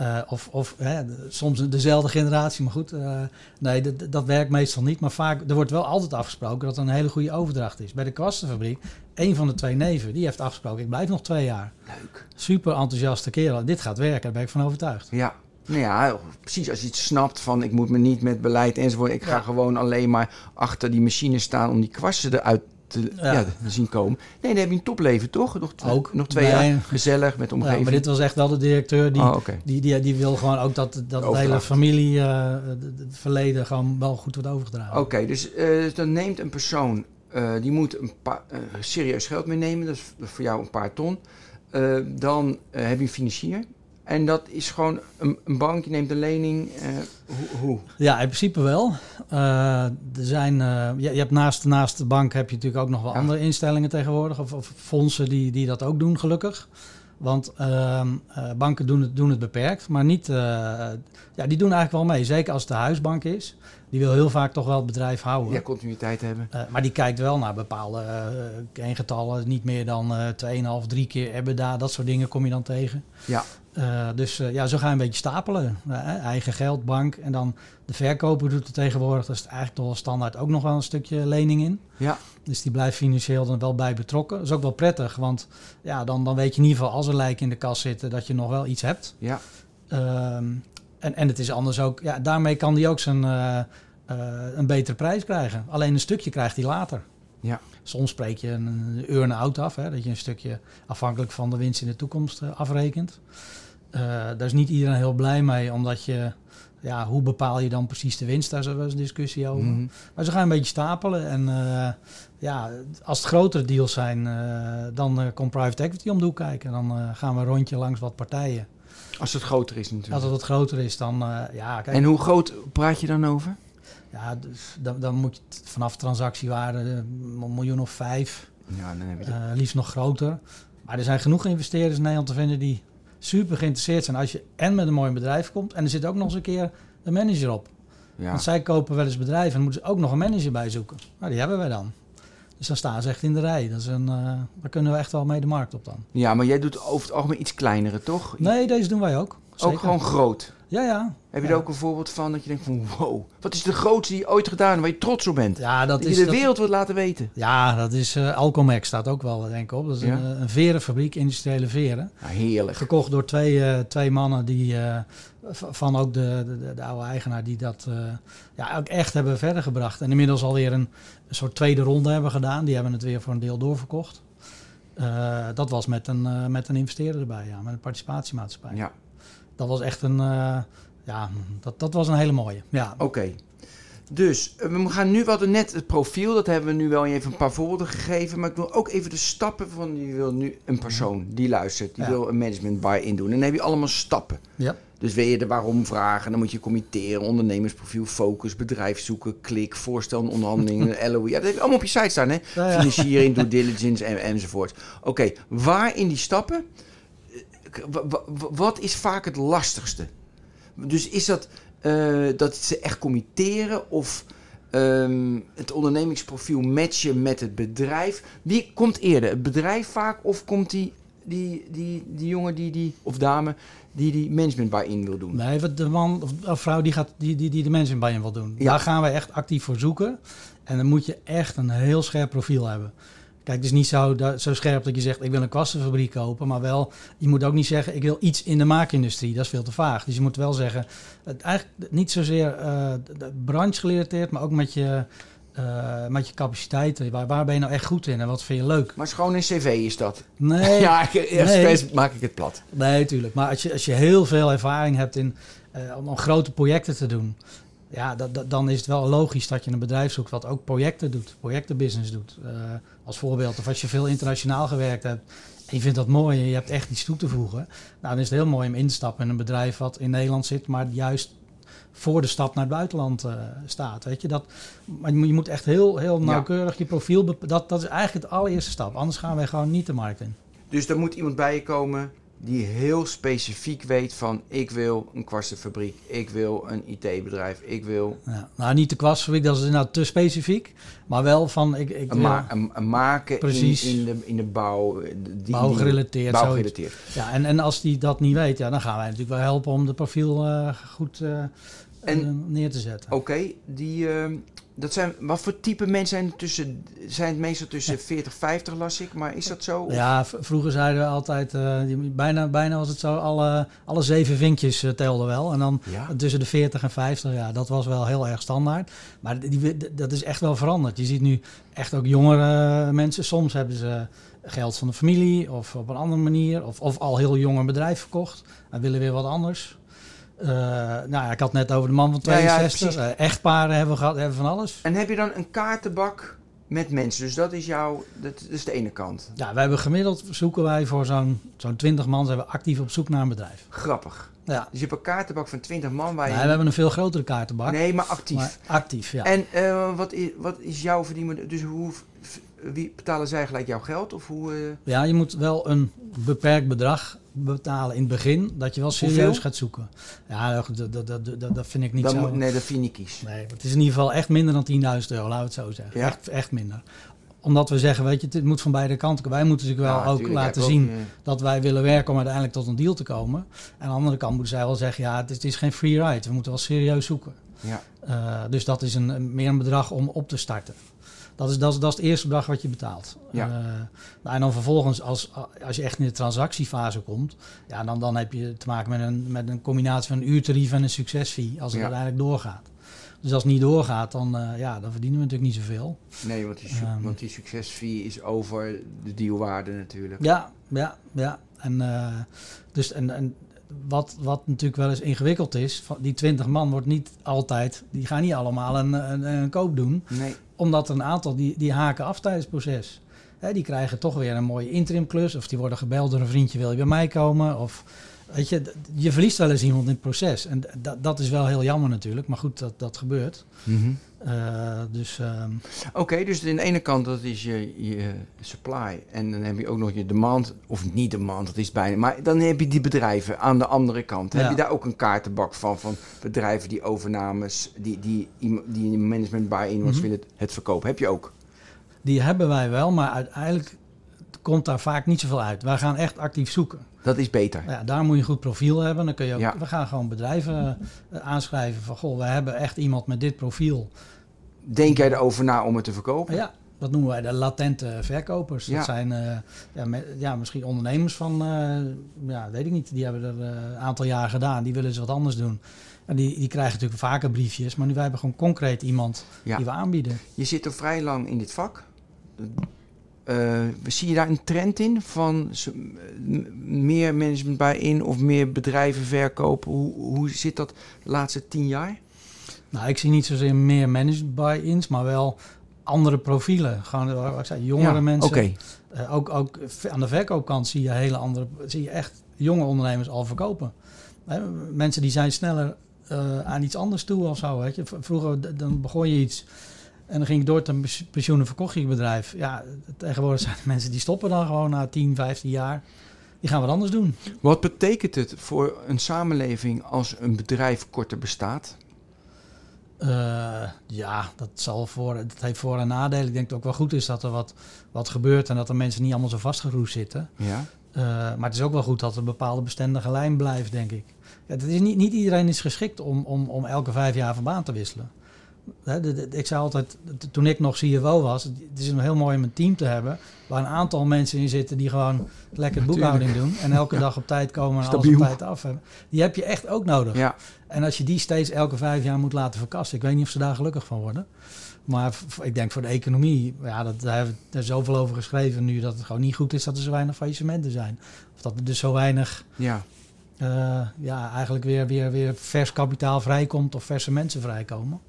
Eh, of of hè, soms dezelfde generatie, maar goed. eh, nee, dat, dat werkt meestal niet. Maar vaak, er wordt wel altijd afgesproken dat er een hele goede overdracht is. Bij de kwastenfabriek, een van de twee neven, die heeft afgesproken, ik blijf nog twee jaar.
Leuk.
Super enthousiaste kerel. Dit gaat werken, daar ben ik van overtuigd.
Ja. Nou ja, precies. Als je iets snapt van ik moet me niet met beleid enzovoort. Ik ga
Ja.
gewoon alleen maar achter die machine staan om die kwasten eruit te,
Ja.
zien komen. Nee, dan heb je een topleven, toch? Nog, twee-
Ook.
nog twee
Nee.
jaar gezellig met de
Ja,
omgeving.
maar dit was echt wel de directeur die,
oh,
die, die, die wil gewoon ook dat, dat het hele familie, eh, het verleden gewoon wel goed wordt overgedragen.
Oké, dus eh, dan neemt een persoon, eh, die moet een paar, serieus geld meenemen. Dat is voor jou een paar ton. Dan heb je een financier. En dat is gewoon een, een bank, je neemt een lening. eh, hoe, hoe?
Ja, in principe wel. Eh, er zijn, eh, je, je hebt naast, naast de bank heb je natuurlijk ook nog wel
Ja.
andere instellingen tegenwoordig. Of, of fondsen die, die dat ook doen, gelukkig. Want ehm, eh, banken doen het, doen het beperkt, maar niet... ja, die doen eigenlijk wel mee. Zeker als het de huisbank is. Die wil heel vaak toch wel het bedrijf houden.
Ja, continuïteit hebben.
Maar die kijkt wel naar bepaalde keengetallen. Niet meer dan eh 2,5, 3 keer EBITDA. Dat soort dingen kom je dan tegen.
Ja.
Eh, dus eh, ja, zo ga je een beetje stapelen. Eh, eigen geld, bank. En dan de verkoper doet het tegenwoordig. Daar is eigenlijk toch wel standaard ook nog wel een stukje lening in.
Ja.
Dus die blijft financieel dan wel bij betrokken. Dat is ook wel prettig. Want ja, dan, dan weet je in ieder geval als er lijken in de kas zitten... dat je nog wel iets hebt.
Ja.
Ehm, en, en het is anders ook... Ja, daarmee kan die ook zijn, een betere prijs krijgen. Alleen een stukje krijgt hij later.
Ja.
Soms spreek je een, earn-out af. Hè, dat je een stukje afhankelijk van de winst in de toekomst afrekent. Eh, daar is niet iedereen heel blij mee. Omdat je... Ja, hoe bepaal je dan precies de winst? Daar is wel eens een discussie over.
Mhm.
Maar ze gaan een beetje stapelen. En eh, ja, als het grotere deals zijn, eh, dan komt private equity om de hoek kijken. Dan eh, gaan we een rondje langs wat partijen.
Als het groter is natuurlijk.
Als het wat groter is, dan ja, kijk,
En hoe groot praat je dan over?
ja, dus dan, dan moet je vanaf transactiewaarde een miljoen of vijf,
Ja, dan heb je
liefst nog groter. Maar er zijn genoeg investeerders in Nederland te vinden die super geïnteresseerd zijn als je en met een mooi bedrijf komt en er zit ook nog eens een keer een manager op.
ja.
Want zij kopen wel eens bedrijven en moeten ze ook nog een manager bij zoeken. Nou, die hebben wij dan. Dus dan staan ze echt in de rij. Dat is een, eh, daar kunnen we echt wel mee de markt op dan.
ja, maar jij doet over het algemeen iets kleinere, toch?
Nee, deze doen wij ook. Zeker.
Ook gewoon groot.
Ja, ja.
Heb je
Ja.
er ook een voorbeeld van dat je denkt van wow, wat is de grootste die je ooit gedaan waar je trots op bent?
Ja, dat
dat
is...
je de
dat-
wereld wilt laten weten.
Ja, dat is eh Alcomex staat ook wel denk ik op. Dat is
Ja?
een, eh, een verenfabriek, industriële veren.
Nou, heerlijk.
Gekocht door twee, eh, twee mannen die eh, van ook de, de, de oude eigenaar die dat eh, ja, ook echt hebben verder gebracht. En inmiddels alweer een, een soort tweede ronde hebben gedaan. Die hebben het weer voor een deel doorverkocht. Eh, dat was met een, eh, met een investeerder erbij, ja, met een participatiemaatschappij.
Ja,
Dat was echt een, eh, ja, dat, dat was een hele mooie. Ja,
oké. Dus eh, we gaan nu, hadden net het profiel, dat hebben we nu wel even een paar voorbeelden gegeven. Maar ik wil ook even de stappen van, je wil nu een persoon die luistert, die
Mhm. Ja.
wil een management buy-in doen. En dan heb je allemaal stappen.
ja.
Dus wil je de waarom vragen, dan moet je committeren, ondernemersprofiel, focus, bedrijf zoeken, klik, voorstel, onderhandelingen, LOE. Ja, dat heb je allemaal op je site staan, hè?
Ja.
Financiering, due diligence en, enzovoort. Oké, waar in die stappen, wat is vaak het lastigste? Dus is dat eh, dat ze echt committeren of ehm, het ondernemingsprofiel matchen met het bedrijf? Wie komt eerder, het bedrijf vaak of komt die, die, die, die jongen die, die, of dame die die management buy-in wil doen?
Nee, wat de man of, vrouw die, gaat, die, die, die de bij je wil doen.
Ja.
Daar gaan wij echt actief voor zoeken. En dan moet je echt een heel scherp profiel hebben. Kijk, het is niet zo, dat, zo scherp dat je zegt, ik wil een kwassenfabriek kopen. Maar wel, je moet ook niet zeggen, ik wil iets in de maakindustrie. Dat is veel te vaag. Dus je moet wel zeggen, het eigenlijk niet zozeer eh branche gerelateerd, maar ook met je, eh, met je capaciteiten. Waar, waar ben je nou echt goed in en wat vind je leuk?
Maar gewoon een cv is dat.
Nee,
ja, expres maak ik het plat.
Nee, tuurlijk. Maar als je, als je heel veel ervaring hebt in, eh, om, om grote projecten te doen, ja, dat, dat- dan is het wel logisch dat je een bedrijf zoekt wat ook projecten doet, projectenbusiness doet. Eh, als voorbeeld, of als je veel internationaal gewerkt hebt en je vindt dat mooi en je hebt echt iets toe te voegen, nou, dan is het heel mooi om in te stappen in een bedrijf wat in Nederland zit, maar juist voor de stap naar het buitenland eh, staat. Weet je? Dat, maar je moet, echt heel, heel
Ja.
nauwkeurig je profiel... bep- Dat, dat is eigenlijk het allereerste stap. Anders gaan wij gewoon niet de markt in.
Dus er moet iemand bij je komen die heel specifiek weet van ik wil een kwassenfabriek, ik wil een IT-bedrijf, ik wil
Ja, nou, niet de kwastfabriek, dat is inderdaad te specifiek. Maar wel van, ik, ik
een, ma- een, een maken in,
Precies.
in, de, in de bouw. eh, Die,
bouwgerelateerd.
Bouwgerelateerd.
Ja, en, en als die dat niet weet, ja, dan gaan wij natuurlijk wel helpen om de profiel eh, goed eh,
En-
neer te zetten.
Oké, die, ehm, dat zijn, wat voor type mensen zijn er tussen, zijn het meestal tussen 40 50 las ik, maar is dat zo? Of-
Ja, vroeger zeiden we altijd, eh, die- bijna, bijna was het zo, alle, alle zeven vinkjes eh, telden wel. En dan
Ja?
tussen de 40 en 50, ja, dat was wel heel erg standaard. Maar die, die- dat is echt wel veranderd. Je ziet nu echt ook jongere mensen. Soms hebben ze geld van de familie of op een andere manier. Of, of al heel jong een bedrijf verkocht en willen weer wat anders. Eh, nou ja, ik had net over de man van
Ja, ja,
62.
precies.
Eh, echtparen hebben we gehad, hebben van alles.
En heb je dan een kaartenbak met mensen? Dus dat is jouw, dat is de ene kant.
Ja, wij hebben gemiddeld zoeken wij voor zo'n zo'n 20 man zijn we actief op zoek naar een bedrijf.
Grappig.
Ja,
Dus je hebt een kaartenbak van 20 man waar je...
Nee, we hebben een veel grotere kaartenbak.
nee, maar actief.
Maar actief, ja.
En eh, wat, is, wat is jouw verdienmodel? Dus hoe, wie betalen zij gelijk jouw geld? Of hoe,
Ja, je moet wel een beperkt bedrag betalen in het begin, dat je wel serieus
Hoeveel?
gaat zoeken. Ja, dat, dat, dat, dat, vind ik niet zo.
moet, nee, dat vind je niet.
Nee, het is in ieder geval echt minder dan 10.000 euro, laten we het zo zeggen.
Ja?
Echt, echt minder. Omdat we zeggen, weet je, het moet van beide kanten. Wij moeten natuurlijk wel
Ja,
ook
tuurlijk,
laten
ik ook,
zien dat wij willen werken om uiteindelijk tot een deal te komen. En aan de andere kant moeten zij wel zeggen, ja, het is, het is geen free ride. We moeten wel serieus zoeken.
ja.
Eh, dus dat is een- meer een bedrag om op te starten. Dat is, dat, is, dat is het eerste bedrag wat je betaalt.
Ja.
Eh, nou, en dan vervolgens, als, als je echt in de transactiefase komt, ja, dan, dan heb je te maken met een, met een combinatie van een uurtarief en een succesfee, als het
Ja.
uiteindelijk doorgaat. Dus als het niet doorgaat, dan, eh, ja, dan verdienen we natuurlijk niet zoveel.
Nee, want die,
Ehm.
want die succesfee is over de dealwaarde natuurlijk.
Ja, ja, ja. En, eh, dus, en, en wat, wat natuurlijk wel eens ingewikkeld is, van die 20 man wordt niet altijd, die gaan niet allemaal een, een, een koop doen.
Nee,
Omdat er een aantal die, die haken af tijdens het proces. Die krijgen toch weer een mooie interimklus. Of die worden gebeld door een vriendje, wil je bij mij komen? Of, weet je, je verliest wel eens iemand in het proces. En dat, dat is wel heel jammer natuurlijk. Maar goed, dat, dat gebeurt. Eh, dus ehm,
Oké, dus aan de ene kant dat is je, je supply. En dan heb je ook nog je demand. Of niet demand, dat is bijna. Maar dan heb je die bedrijven aan de andere kant. Heb je daar ook een kaartenbak van? Van bedrijven die overnames, die, die, die, management buy-in
Mhm.
willen het verkopen. Heb je ook?
die hebben wij wel. Maar uiteindelijk komt daar vaak niet zoveel uit. Wij gaan echt actief zoeken.
Dat is beter.
Ja, daar moet je een goed profiel hebben. Dan kun je ook,
Ja.
We gaan gewoon bedrijven eh, aanschrijven van... Goh, we hebben echt iemand met dit profiel.
Denk jij erover na om het te verkopen?
Ja, dat noemen wij de latente verkopers.
Ja.
Dat zijn eh, ja, me- ja, misschien ondernemers van, eh, ja, weet ik niet, die hebben er een aantal jaar gedaan. Die willen eens wat anders doen. En die, die krijgen natuurlijk vaker briefjes, maar nu wij hebben gewoon concreet iemand
Ja.
die we aanbieden.
Je zit er vrij lang in dit vak. Eh, zie je daar een trend in van meer management bij in of meer bedrijven verkopen? Hoe, hoe zit dat de laatste tien jaar?
Nou, ik zie niet zozeer meer managed buy-ins, maar wel andere profielen. Gewoon, wat ik zei, jongere
Ja,
mensen.
Oké,
Eh, ook, ook aan de verkoopkant zie je hele andere, zie je echt jonge ondernemers al verkopen. Hè, mensen die zijn sneller eh, aan iets anders toe of zo. Weet je. V- Vroeger dan begon je iets en dan ging je door ten pens- pensioen en verkocht je je bedrijf. Ja, tegenwoordig zijn er mensen die stoppen dan gewoon na 10, 15 jaar. Die gaan wat anders doen.
Wat betekent het voor een samenleving als een bedrijf korter bestaat?
Eh, ja, dat, zal voor, dat heeft voor- en nadelen. Ik denk dat het ook wel goed is dat er wat, wat gebeurt en dat er mensen niet allemaal zo vastgeroest zitten.
Ja.
Eh, maar het is ook wel goed dat er een bepaalde bestendige lijn blijft, denk ik. Ja, het is niet, niet iedereen is geschikt om, om, om elke vijf jaar van baan te wisselen. Ik zei altijd, toen ik nog CFO was, het is een heel mooi om een team te hebben... waar een aantal mensen in zitten die gewoon lekker boekhouding doen... en elke dag op tijd komen en alles op tijd af hebben. Die heb je echt ook nodig.
Ja.
En als je die steeds elke vijf jaar moet laten verkassen... ik weet niet of ze daar gelukkig van worden... Maar ik denk voor de economie, ja, dat, daar hebben we er zoveel over geschreven nu dat het gewoon niet goed is dat er zo weinig faillissementen zijn. Of dat er dus zo weinig,
Ja.
eh, ja, eigenlijk weer, weer, weer vers kapitaal vrijkomt of verse mensen vrijkomen.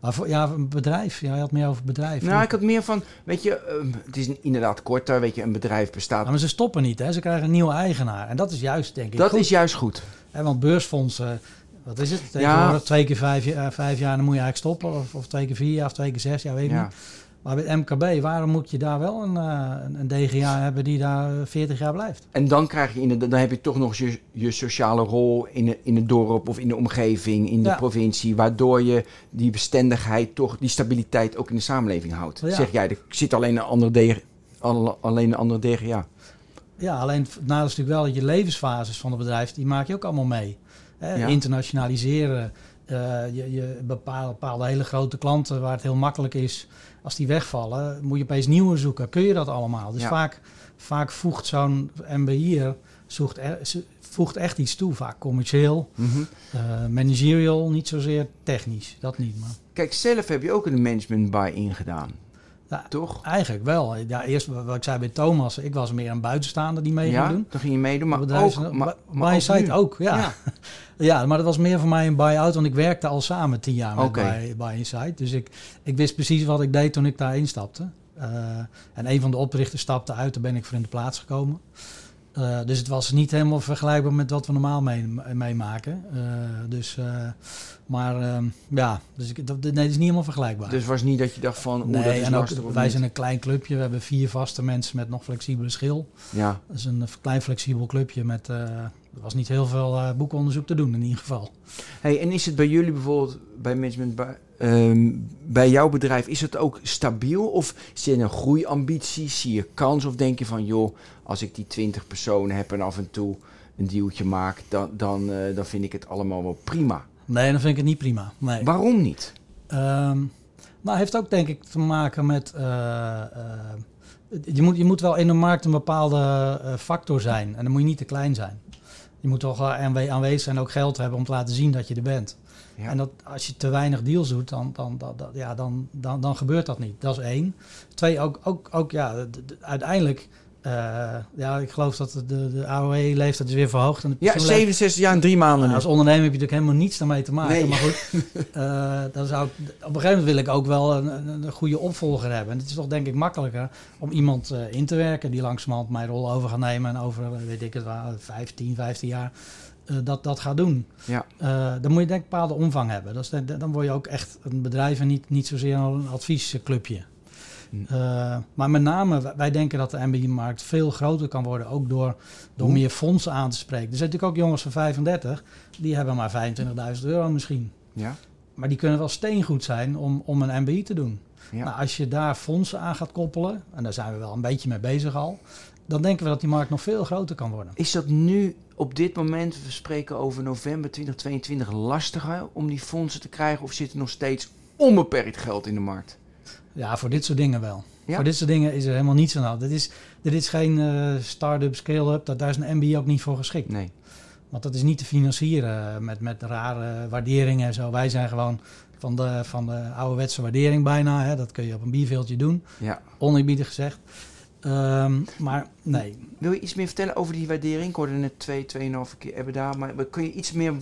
Maar voor, ja, een bedrijf, ja, je had meer over bedrijf.
Nou, ik had meer van, weet je, ehm, het is inderdaad korter, weet je, een bedrijf bestaat.
Ja, maar ze stoppen niet, hè. ze krijgen een nieuwe eigenaar. En dat is juist, denk ik,
dat
goed.
is juist goed.
Hè, want beursfondsen, wat is het? Tegenwoordig twee keer vijf, jaar- vijf jaar, dan moet je eigenlijk stoppen. Of, of twee keer vier jaar, of twee keer zes jaar, weet ik
Ja.
niet. Maar bij het MKB, waarom moet je daar wel een, eh, een, DGA hebben die daar eh, 40 jaar blijft?
En dan krijg je inderdaad, dan heb je toch nog je, je sociale rol in, de, in het dorp of in de omgeving, in de
Ja.
provincie, waardoor je die bestendigheid toch, die stabiliteit ook in de samenleving houdt.
Ja.
Zeg jij, er zit alleen een andere, DG, alleen een andere DGA.
Ja, alleen het nadeel is natuurlijk wel dat je levensfases van het bedrijf, die maak je ook allemaal mee. Hè?
Ja.
Internationaliseren, eh, je, je bepaalde, bepaalde hele grote klanten waar het heel makkelijk is, als die wegvallen, moet je opeens nieuwe zoeken. Kun je dat allemaal? Dus
Ja.
vaak, vaak voegt zo'n MBI'er zoekt er- voegt echt iets toe, vaak commercieel, eh, managerial, niet zozeer technisch, dat niet. Maar
Kijk, zelf heb je ook een management buy-in gedaan.
Ja.
Toch?
eigenlijk wel. Ja, eerst wat ik zei bij Thomas, ik was meer een buitenstaander die mee ging
Ja,
doen.
dan ging je meedoen, maar ook, maar,
By
maar ook
ook, ja.
Ja.
ja. maar dat was meer voor mij een buy-out, want ik werkte al samen tien jaar met Buy Insight. Dus ik, ik wist precies wat ik deed toen ik daar instapte. Eh, en een van de oprichters stapte uit, daar ben ik voor in de plaats gekomen. Eh, dus het was niet helemaal vergelijkbaar met wat we normaal mee- meemaken. Eh, dus, eh, maar ehm, ja, dus ik, dat, nee, het is niet helemaal vergelijkbaar.
Dus het was niet dat je dacht van, oeh, dat
nee,
is
en ook,
lastig of
wij
niet.
zijn een klein clubje. We hebben vier vaste mensen met nog flexibele schil.
Ja,
Dat is een klein flexibel clubje met... eh, er was niet heel veel boekonderzoek te doen in ieder geval.
Hey, en is het bij jullie bijvoorbeeld, bij management, bij, ehm, bij jouw bedrijf, is het ook stabiel? Of zie je een groeiambitie? Zie je kans? Of denk je van, joh, als ik die 20 personen heb en af en toe een dealtje maak, dan, dan, eh, dan vind ik het allemaal wel prima.
Nee, dan vind ik het niet prima. Nee.
Waarom niet?
Ehm, nou, heeft ook denk ik te maken met... eh, eh, je, moet, je moet wel in de markt een bepaalde factor zijn. En dan moet je niet te klein zijn. Je moet toch aanwezig zijn en ook geld hebben om te laten zien dat je er bent.
Ja.
En dat, als je te weinig deals doet, dan, dan, dan, dan- ja, dan, dan, dan gebeurt dat niet. Dat is één. Twee, ook, ook, ook ja, uiteindelijk... eh, ja, ik geloof dat de, de AOE-leeftijd is weer verhoogd. En de
Ja,
pensioenleeftijd-
67 jaar en drie maanden.
als ondernemer heb je natuurlijk helemaal niets daarmee te maken.
Nee.
Maar goed, eh, dan zou ik, op een gegeven moment wil ik ook wel een, een, goede opvolger hebben. En het is toch denk ik makkelijker om iemand eh, in te werken die langzamerhand mijn rol over gaat nemen. En over, weet ik het wel, 15, 15 jaar dat, dat gaat doen.
Ja.
Eh, dan moet je denk ik een bepaalde omvang hebben. Dat is, dan word je ook echt een bedrijf en niet, niet zozeer een adviesclubje.
Hm.
Eh, maar met name, wij- wij denken dat de MBI-markt veel groter kan worden, ook door, door
Hoe?
meer fondsen aan te spreken. Er zijn natuurlijk ook jongens van 35, die hebben maar 25.000 euro misschien.
Ja,
Maar die kunnen wel steengoed zijn om, om een MBI te doen.
ja.
Nou, als je daar fondsen aan gaat koppelen, en daar zijn we wel een beetje mee bezig al, dan denken we dat die markt nog veel groter kan worden.
Is dat nu op dit moment, we spreken over november 2022, lastiger om die fondsen te krijgen? Of zit er nog steeds onbeperkt geld in de markt?
Ja, voor dit soort dingen wel.
Ja?
Voor dit soort dingen is er helemaal niets aan de hand. Dit is, dit is geen eh, start-up, scale-up, dat, daar is een MBI ook niet voor geschikt.
Nee.
Want dat is niet te financieren met, met rare waarderingen en zo. Wij zijn gewoon van de, van de ouderwetse waardering bijna. Hè. Dat kun je op een bierveeltje doen,
Ja.
oneerbiedig gezegd. Ehm, maar nee,
Wil je iets meer vertellen over die waardering? Ik hoorde net twee, tweeënhalve keer hebben daar. Maar kun je iets meer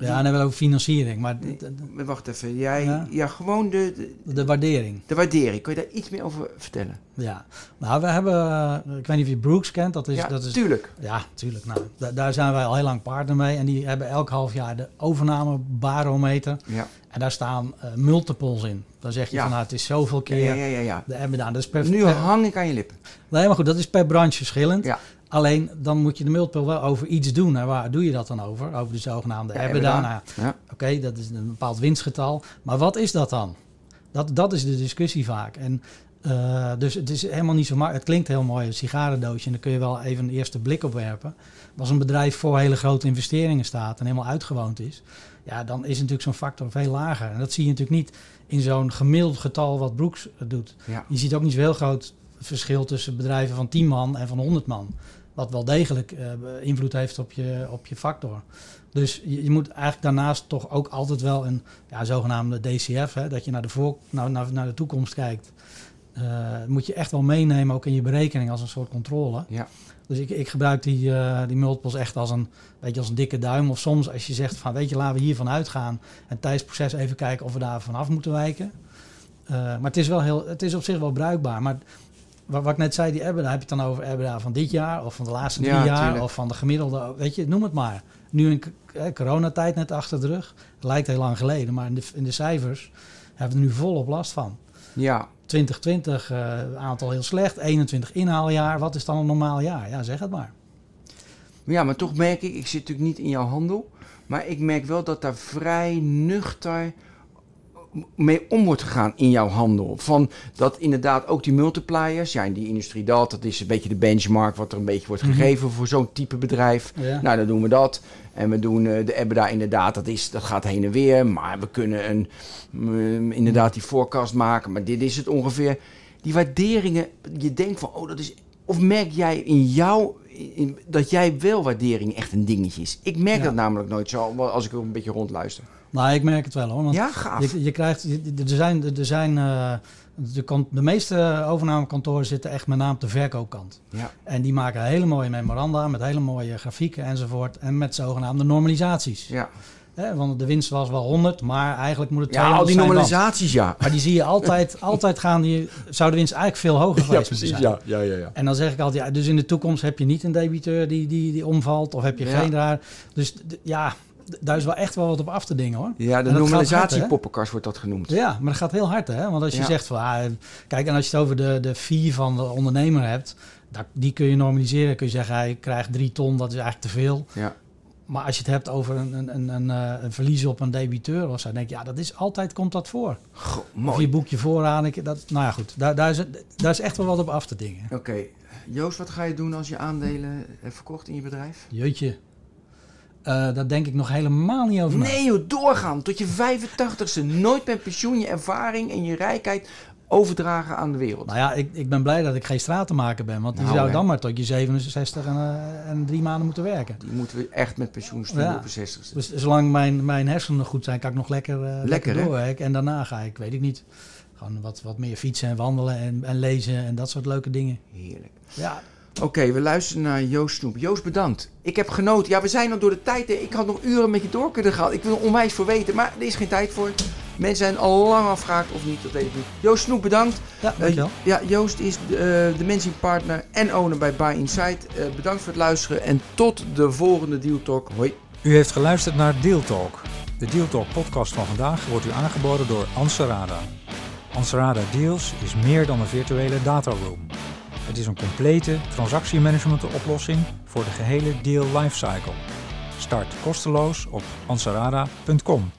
Ja, en dan hebben we ook financiering, maar
Nee. Wacht even, jij,
Ja.
ja, gewoon de, de,
de waardering.
de waardering. Kun je daar iets meer over vertellen?
Ja, nou, we hebben, eh, ik weet niet of je Brooks kent, dat is,
ja,
dat is
tuurlijk.
Ja, tuurlijk. Nou, da- daar zijn wij al heel lang partner mee. En die hebben elk half jaar de overnamebarometer.
Ja,
En daar staan eh, multiples in. Dan zeg je
Ja.
van, nou, het is zoveel keer.
ja, ja.
De. Dat is per,
Nu hang ik aan je lippen.
Nee, maar goed, dat is per branche verschillend. Alleen, dan moet je de multiple wel over iets doen. En waar doe je dat dan over? Over de zogenaamde
Ja,
EBITDA.
EBITDA.
Nou, Ja. Oké, dat is een bepaald winstgetal. Maar wat is dat dan? Dat, dat is de discussie vaak. En eh, dus het is helemaal niet zo makkelijk. Het klinkt heel mooi, een sigarendoosje. En daar kun je wel even een eerste blik op werpen. Maar als een bedrijf voor hele grote investeringen staat en helemaal uitgewoond is, ja, dan is natuurlijk zo'n factor veel lager. En dat zie je natuurlijk niet in zo'n gemiddeld getal wat Brooks doet.
Ja.
Je ziet ook niet zo heel groot verschil tussen bedrijven van 10 man en van 100 man. Wat wel degelijk eh, invloed heeft op je, op je factor. Dus je, je moet eigenlijk daarnaast toch ook altijd wel een ja, zogenaamde DCF, hè, dat je naar de, voor, nou, naar, naar de toekomst kijkt. eh, moet je echt wel meenemen, ook in je berekening als een soort controle.
Ja.
Dus ik, ik gebruik die, eh, die multiples echt als een, weet je, als een dikke duim. Of soms als je zegt van, weet je, laten we hiervan uitgaan. En tijdens het proces even kijken of we daar vanaf moeten wijken. Eh, maar het is, wel heel, het is op zich wel bruikbaar. Maar wat, wat ik net zei, die EBITDA, heb je het dan over EBITDA van dit jaar... of van de laatste drie
Ja,
jaar,
tuurlijk.
of van de gemiddelde... Weet je, noem het maar. Nu in c- eh, coronatijd net achter de rug. Het lijkt heel lang geleden, maar in de, in de cijfers hebben we er nu volop last van.
Ja,
2020 eh, aantal heel slecht, 21 inhaaljaar. Wat is dan een normaal jaar? Ja, zeg het maar.
Ja, maar toch merk ik, ik zit natuurlijk niet in jouw handel, maar ik merk wel dat daar vrij nuchter mee om wordt gegaan in jouw handel. Van dat inderdaad ook die multipliers, ja, in die industrie dat, dat is een beetje de benchmark wat er een beetje wordt
Mhm.
gegeven voor zo'n type bedrijf.
Ja.
Nou, dan doen we dat. En we doen eh, de EBITDA inderdaad, dat, is, dat gaat heen en weer. Maar we kunnen een, mm, inderdaad die forecast maken. Maar dit is het ongeveer. Die waarderingen, je denkt van, oh, dat is... Of merk jij in jou, in, dat jij wel waardering echt een dingetje is? Ik merk
Ja.
dat namelijk nooit zo, als ik ook een beetje rondluister.
Nou, ik merk het wel hoor. Want
Ja, gaaf.
je, je krijgt, je- er zijn, er zijn eh, de, de meeste overnamekantoren zitten echt met name op de verkoopkant.
Ja,
En die maken hele mooie memoranda met hele mooie grafieken enzovoort. En met zogenaamde normalisaties.
ja.
Want de winst was wel 100, maar eigenlijk moet het
ja
200
al die normalisaties, ja.
Maar die zie je altijd, altijd gaan. Die, zou de winst eigenlijk veel hoger geweest moeten zijn.
Ja, ja, ja. ja.
En dan zeg ik altijd, ja, dus in de toekomst heb je niet een debiteur die, die, die omvalt, of heb je
Ja.
geen daar. Dus ja, daar is wel echt wel wat op af te dingen hoor.
Ja, de normalisatiepoppenkast wordt dat genoemd.
Ja, maar dat gaat heel hard hè. Want als je
Ja.
zegt van, ah, kijk, en als je het over de, de fee van de ondernemer hebt, daar, die kun je normaliseren. Kun je zeggen, hij krijgt drie ton, dat is eigenlijk te veel.
Ja.
Maar als je het hebt over een, een, een, een, eh, verlies op een debiteur of zo, denk je, ja, dat is altijd, komt dat voor.
Goh,
Of
mooi.
je boek je vooraan, ik, dat, nou ja goed, daar, daar, is, daar is echt wel wat op af te dingen.
Oké, Joost, wat ga je doen als je aandelen hebt verkocht in je bedrijf?
Jeetje. Eh daar denk ik nog helemaal niet over.
Nee joh, doorgaan tot je 85ste. Nooit met pensioen je ervaring en je rijkheid overdragen aan de wereld.
Nou ja, ik, ik ben blij dat ik geen stratenmaker ben. Want die
Nou,
zou dan maar tot je 67 en, eh, en drie maanden moeten werken.
Die moeten we echt met pensioen sturen
Ja.
op de 60ste.
Dus zolang mijn, mijn hersenen goed zijn, kan ik nog lekker, lekker,
hè?
doorwerken. En daarna ga ik, weet ik niet, gewoon wat, wat meer fietsen en wandelen en, en lezen en dat soort leuke dingen.
Heerlijk.
Ja,
Oké, we luisteren naar Joost Snoep. Joost, bedankt. Ik heb genoten. Ja, we zijn al door de tijd. hè. Ik had nog uren met je door kunnen gaan. Ik wil er onwijs voor weten, maar er is geen tijd voor. Mensen zijn al lang afgehaakt of niet, dat weet ik niet. Joost Snoep, bedankt.
ja
Eh,
dankjewel.
ja, Joost is de, eh, de managing partner en owner bij Buy Insight. Eh, bedankt voor het luisteren en tot de volgende Deal Talk. Hoi.
U heeft geluisterd naar Deal Talk. De Deal Talk podcast van vandaag wordt u aangeboden door Anserada. Anserada Deals is meer dan een virtuele dataroom. Het is een complete transactiemanagement oplossing voor de gehele deal lifecycle. Start kosteloos op anserada.com.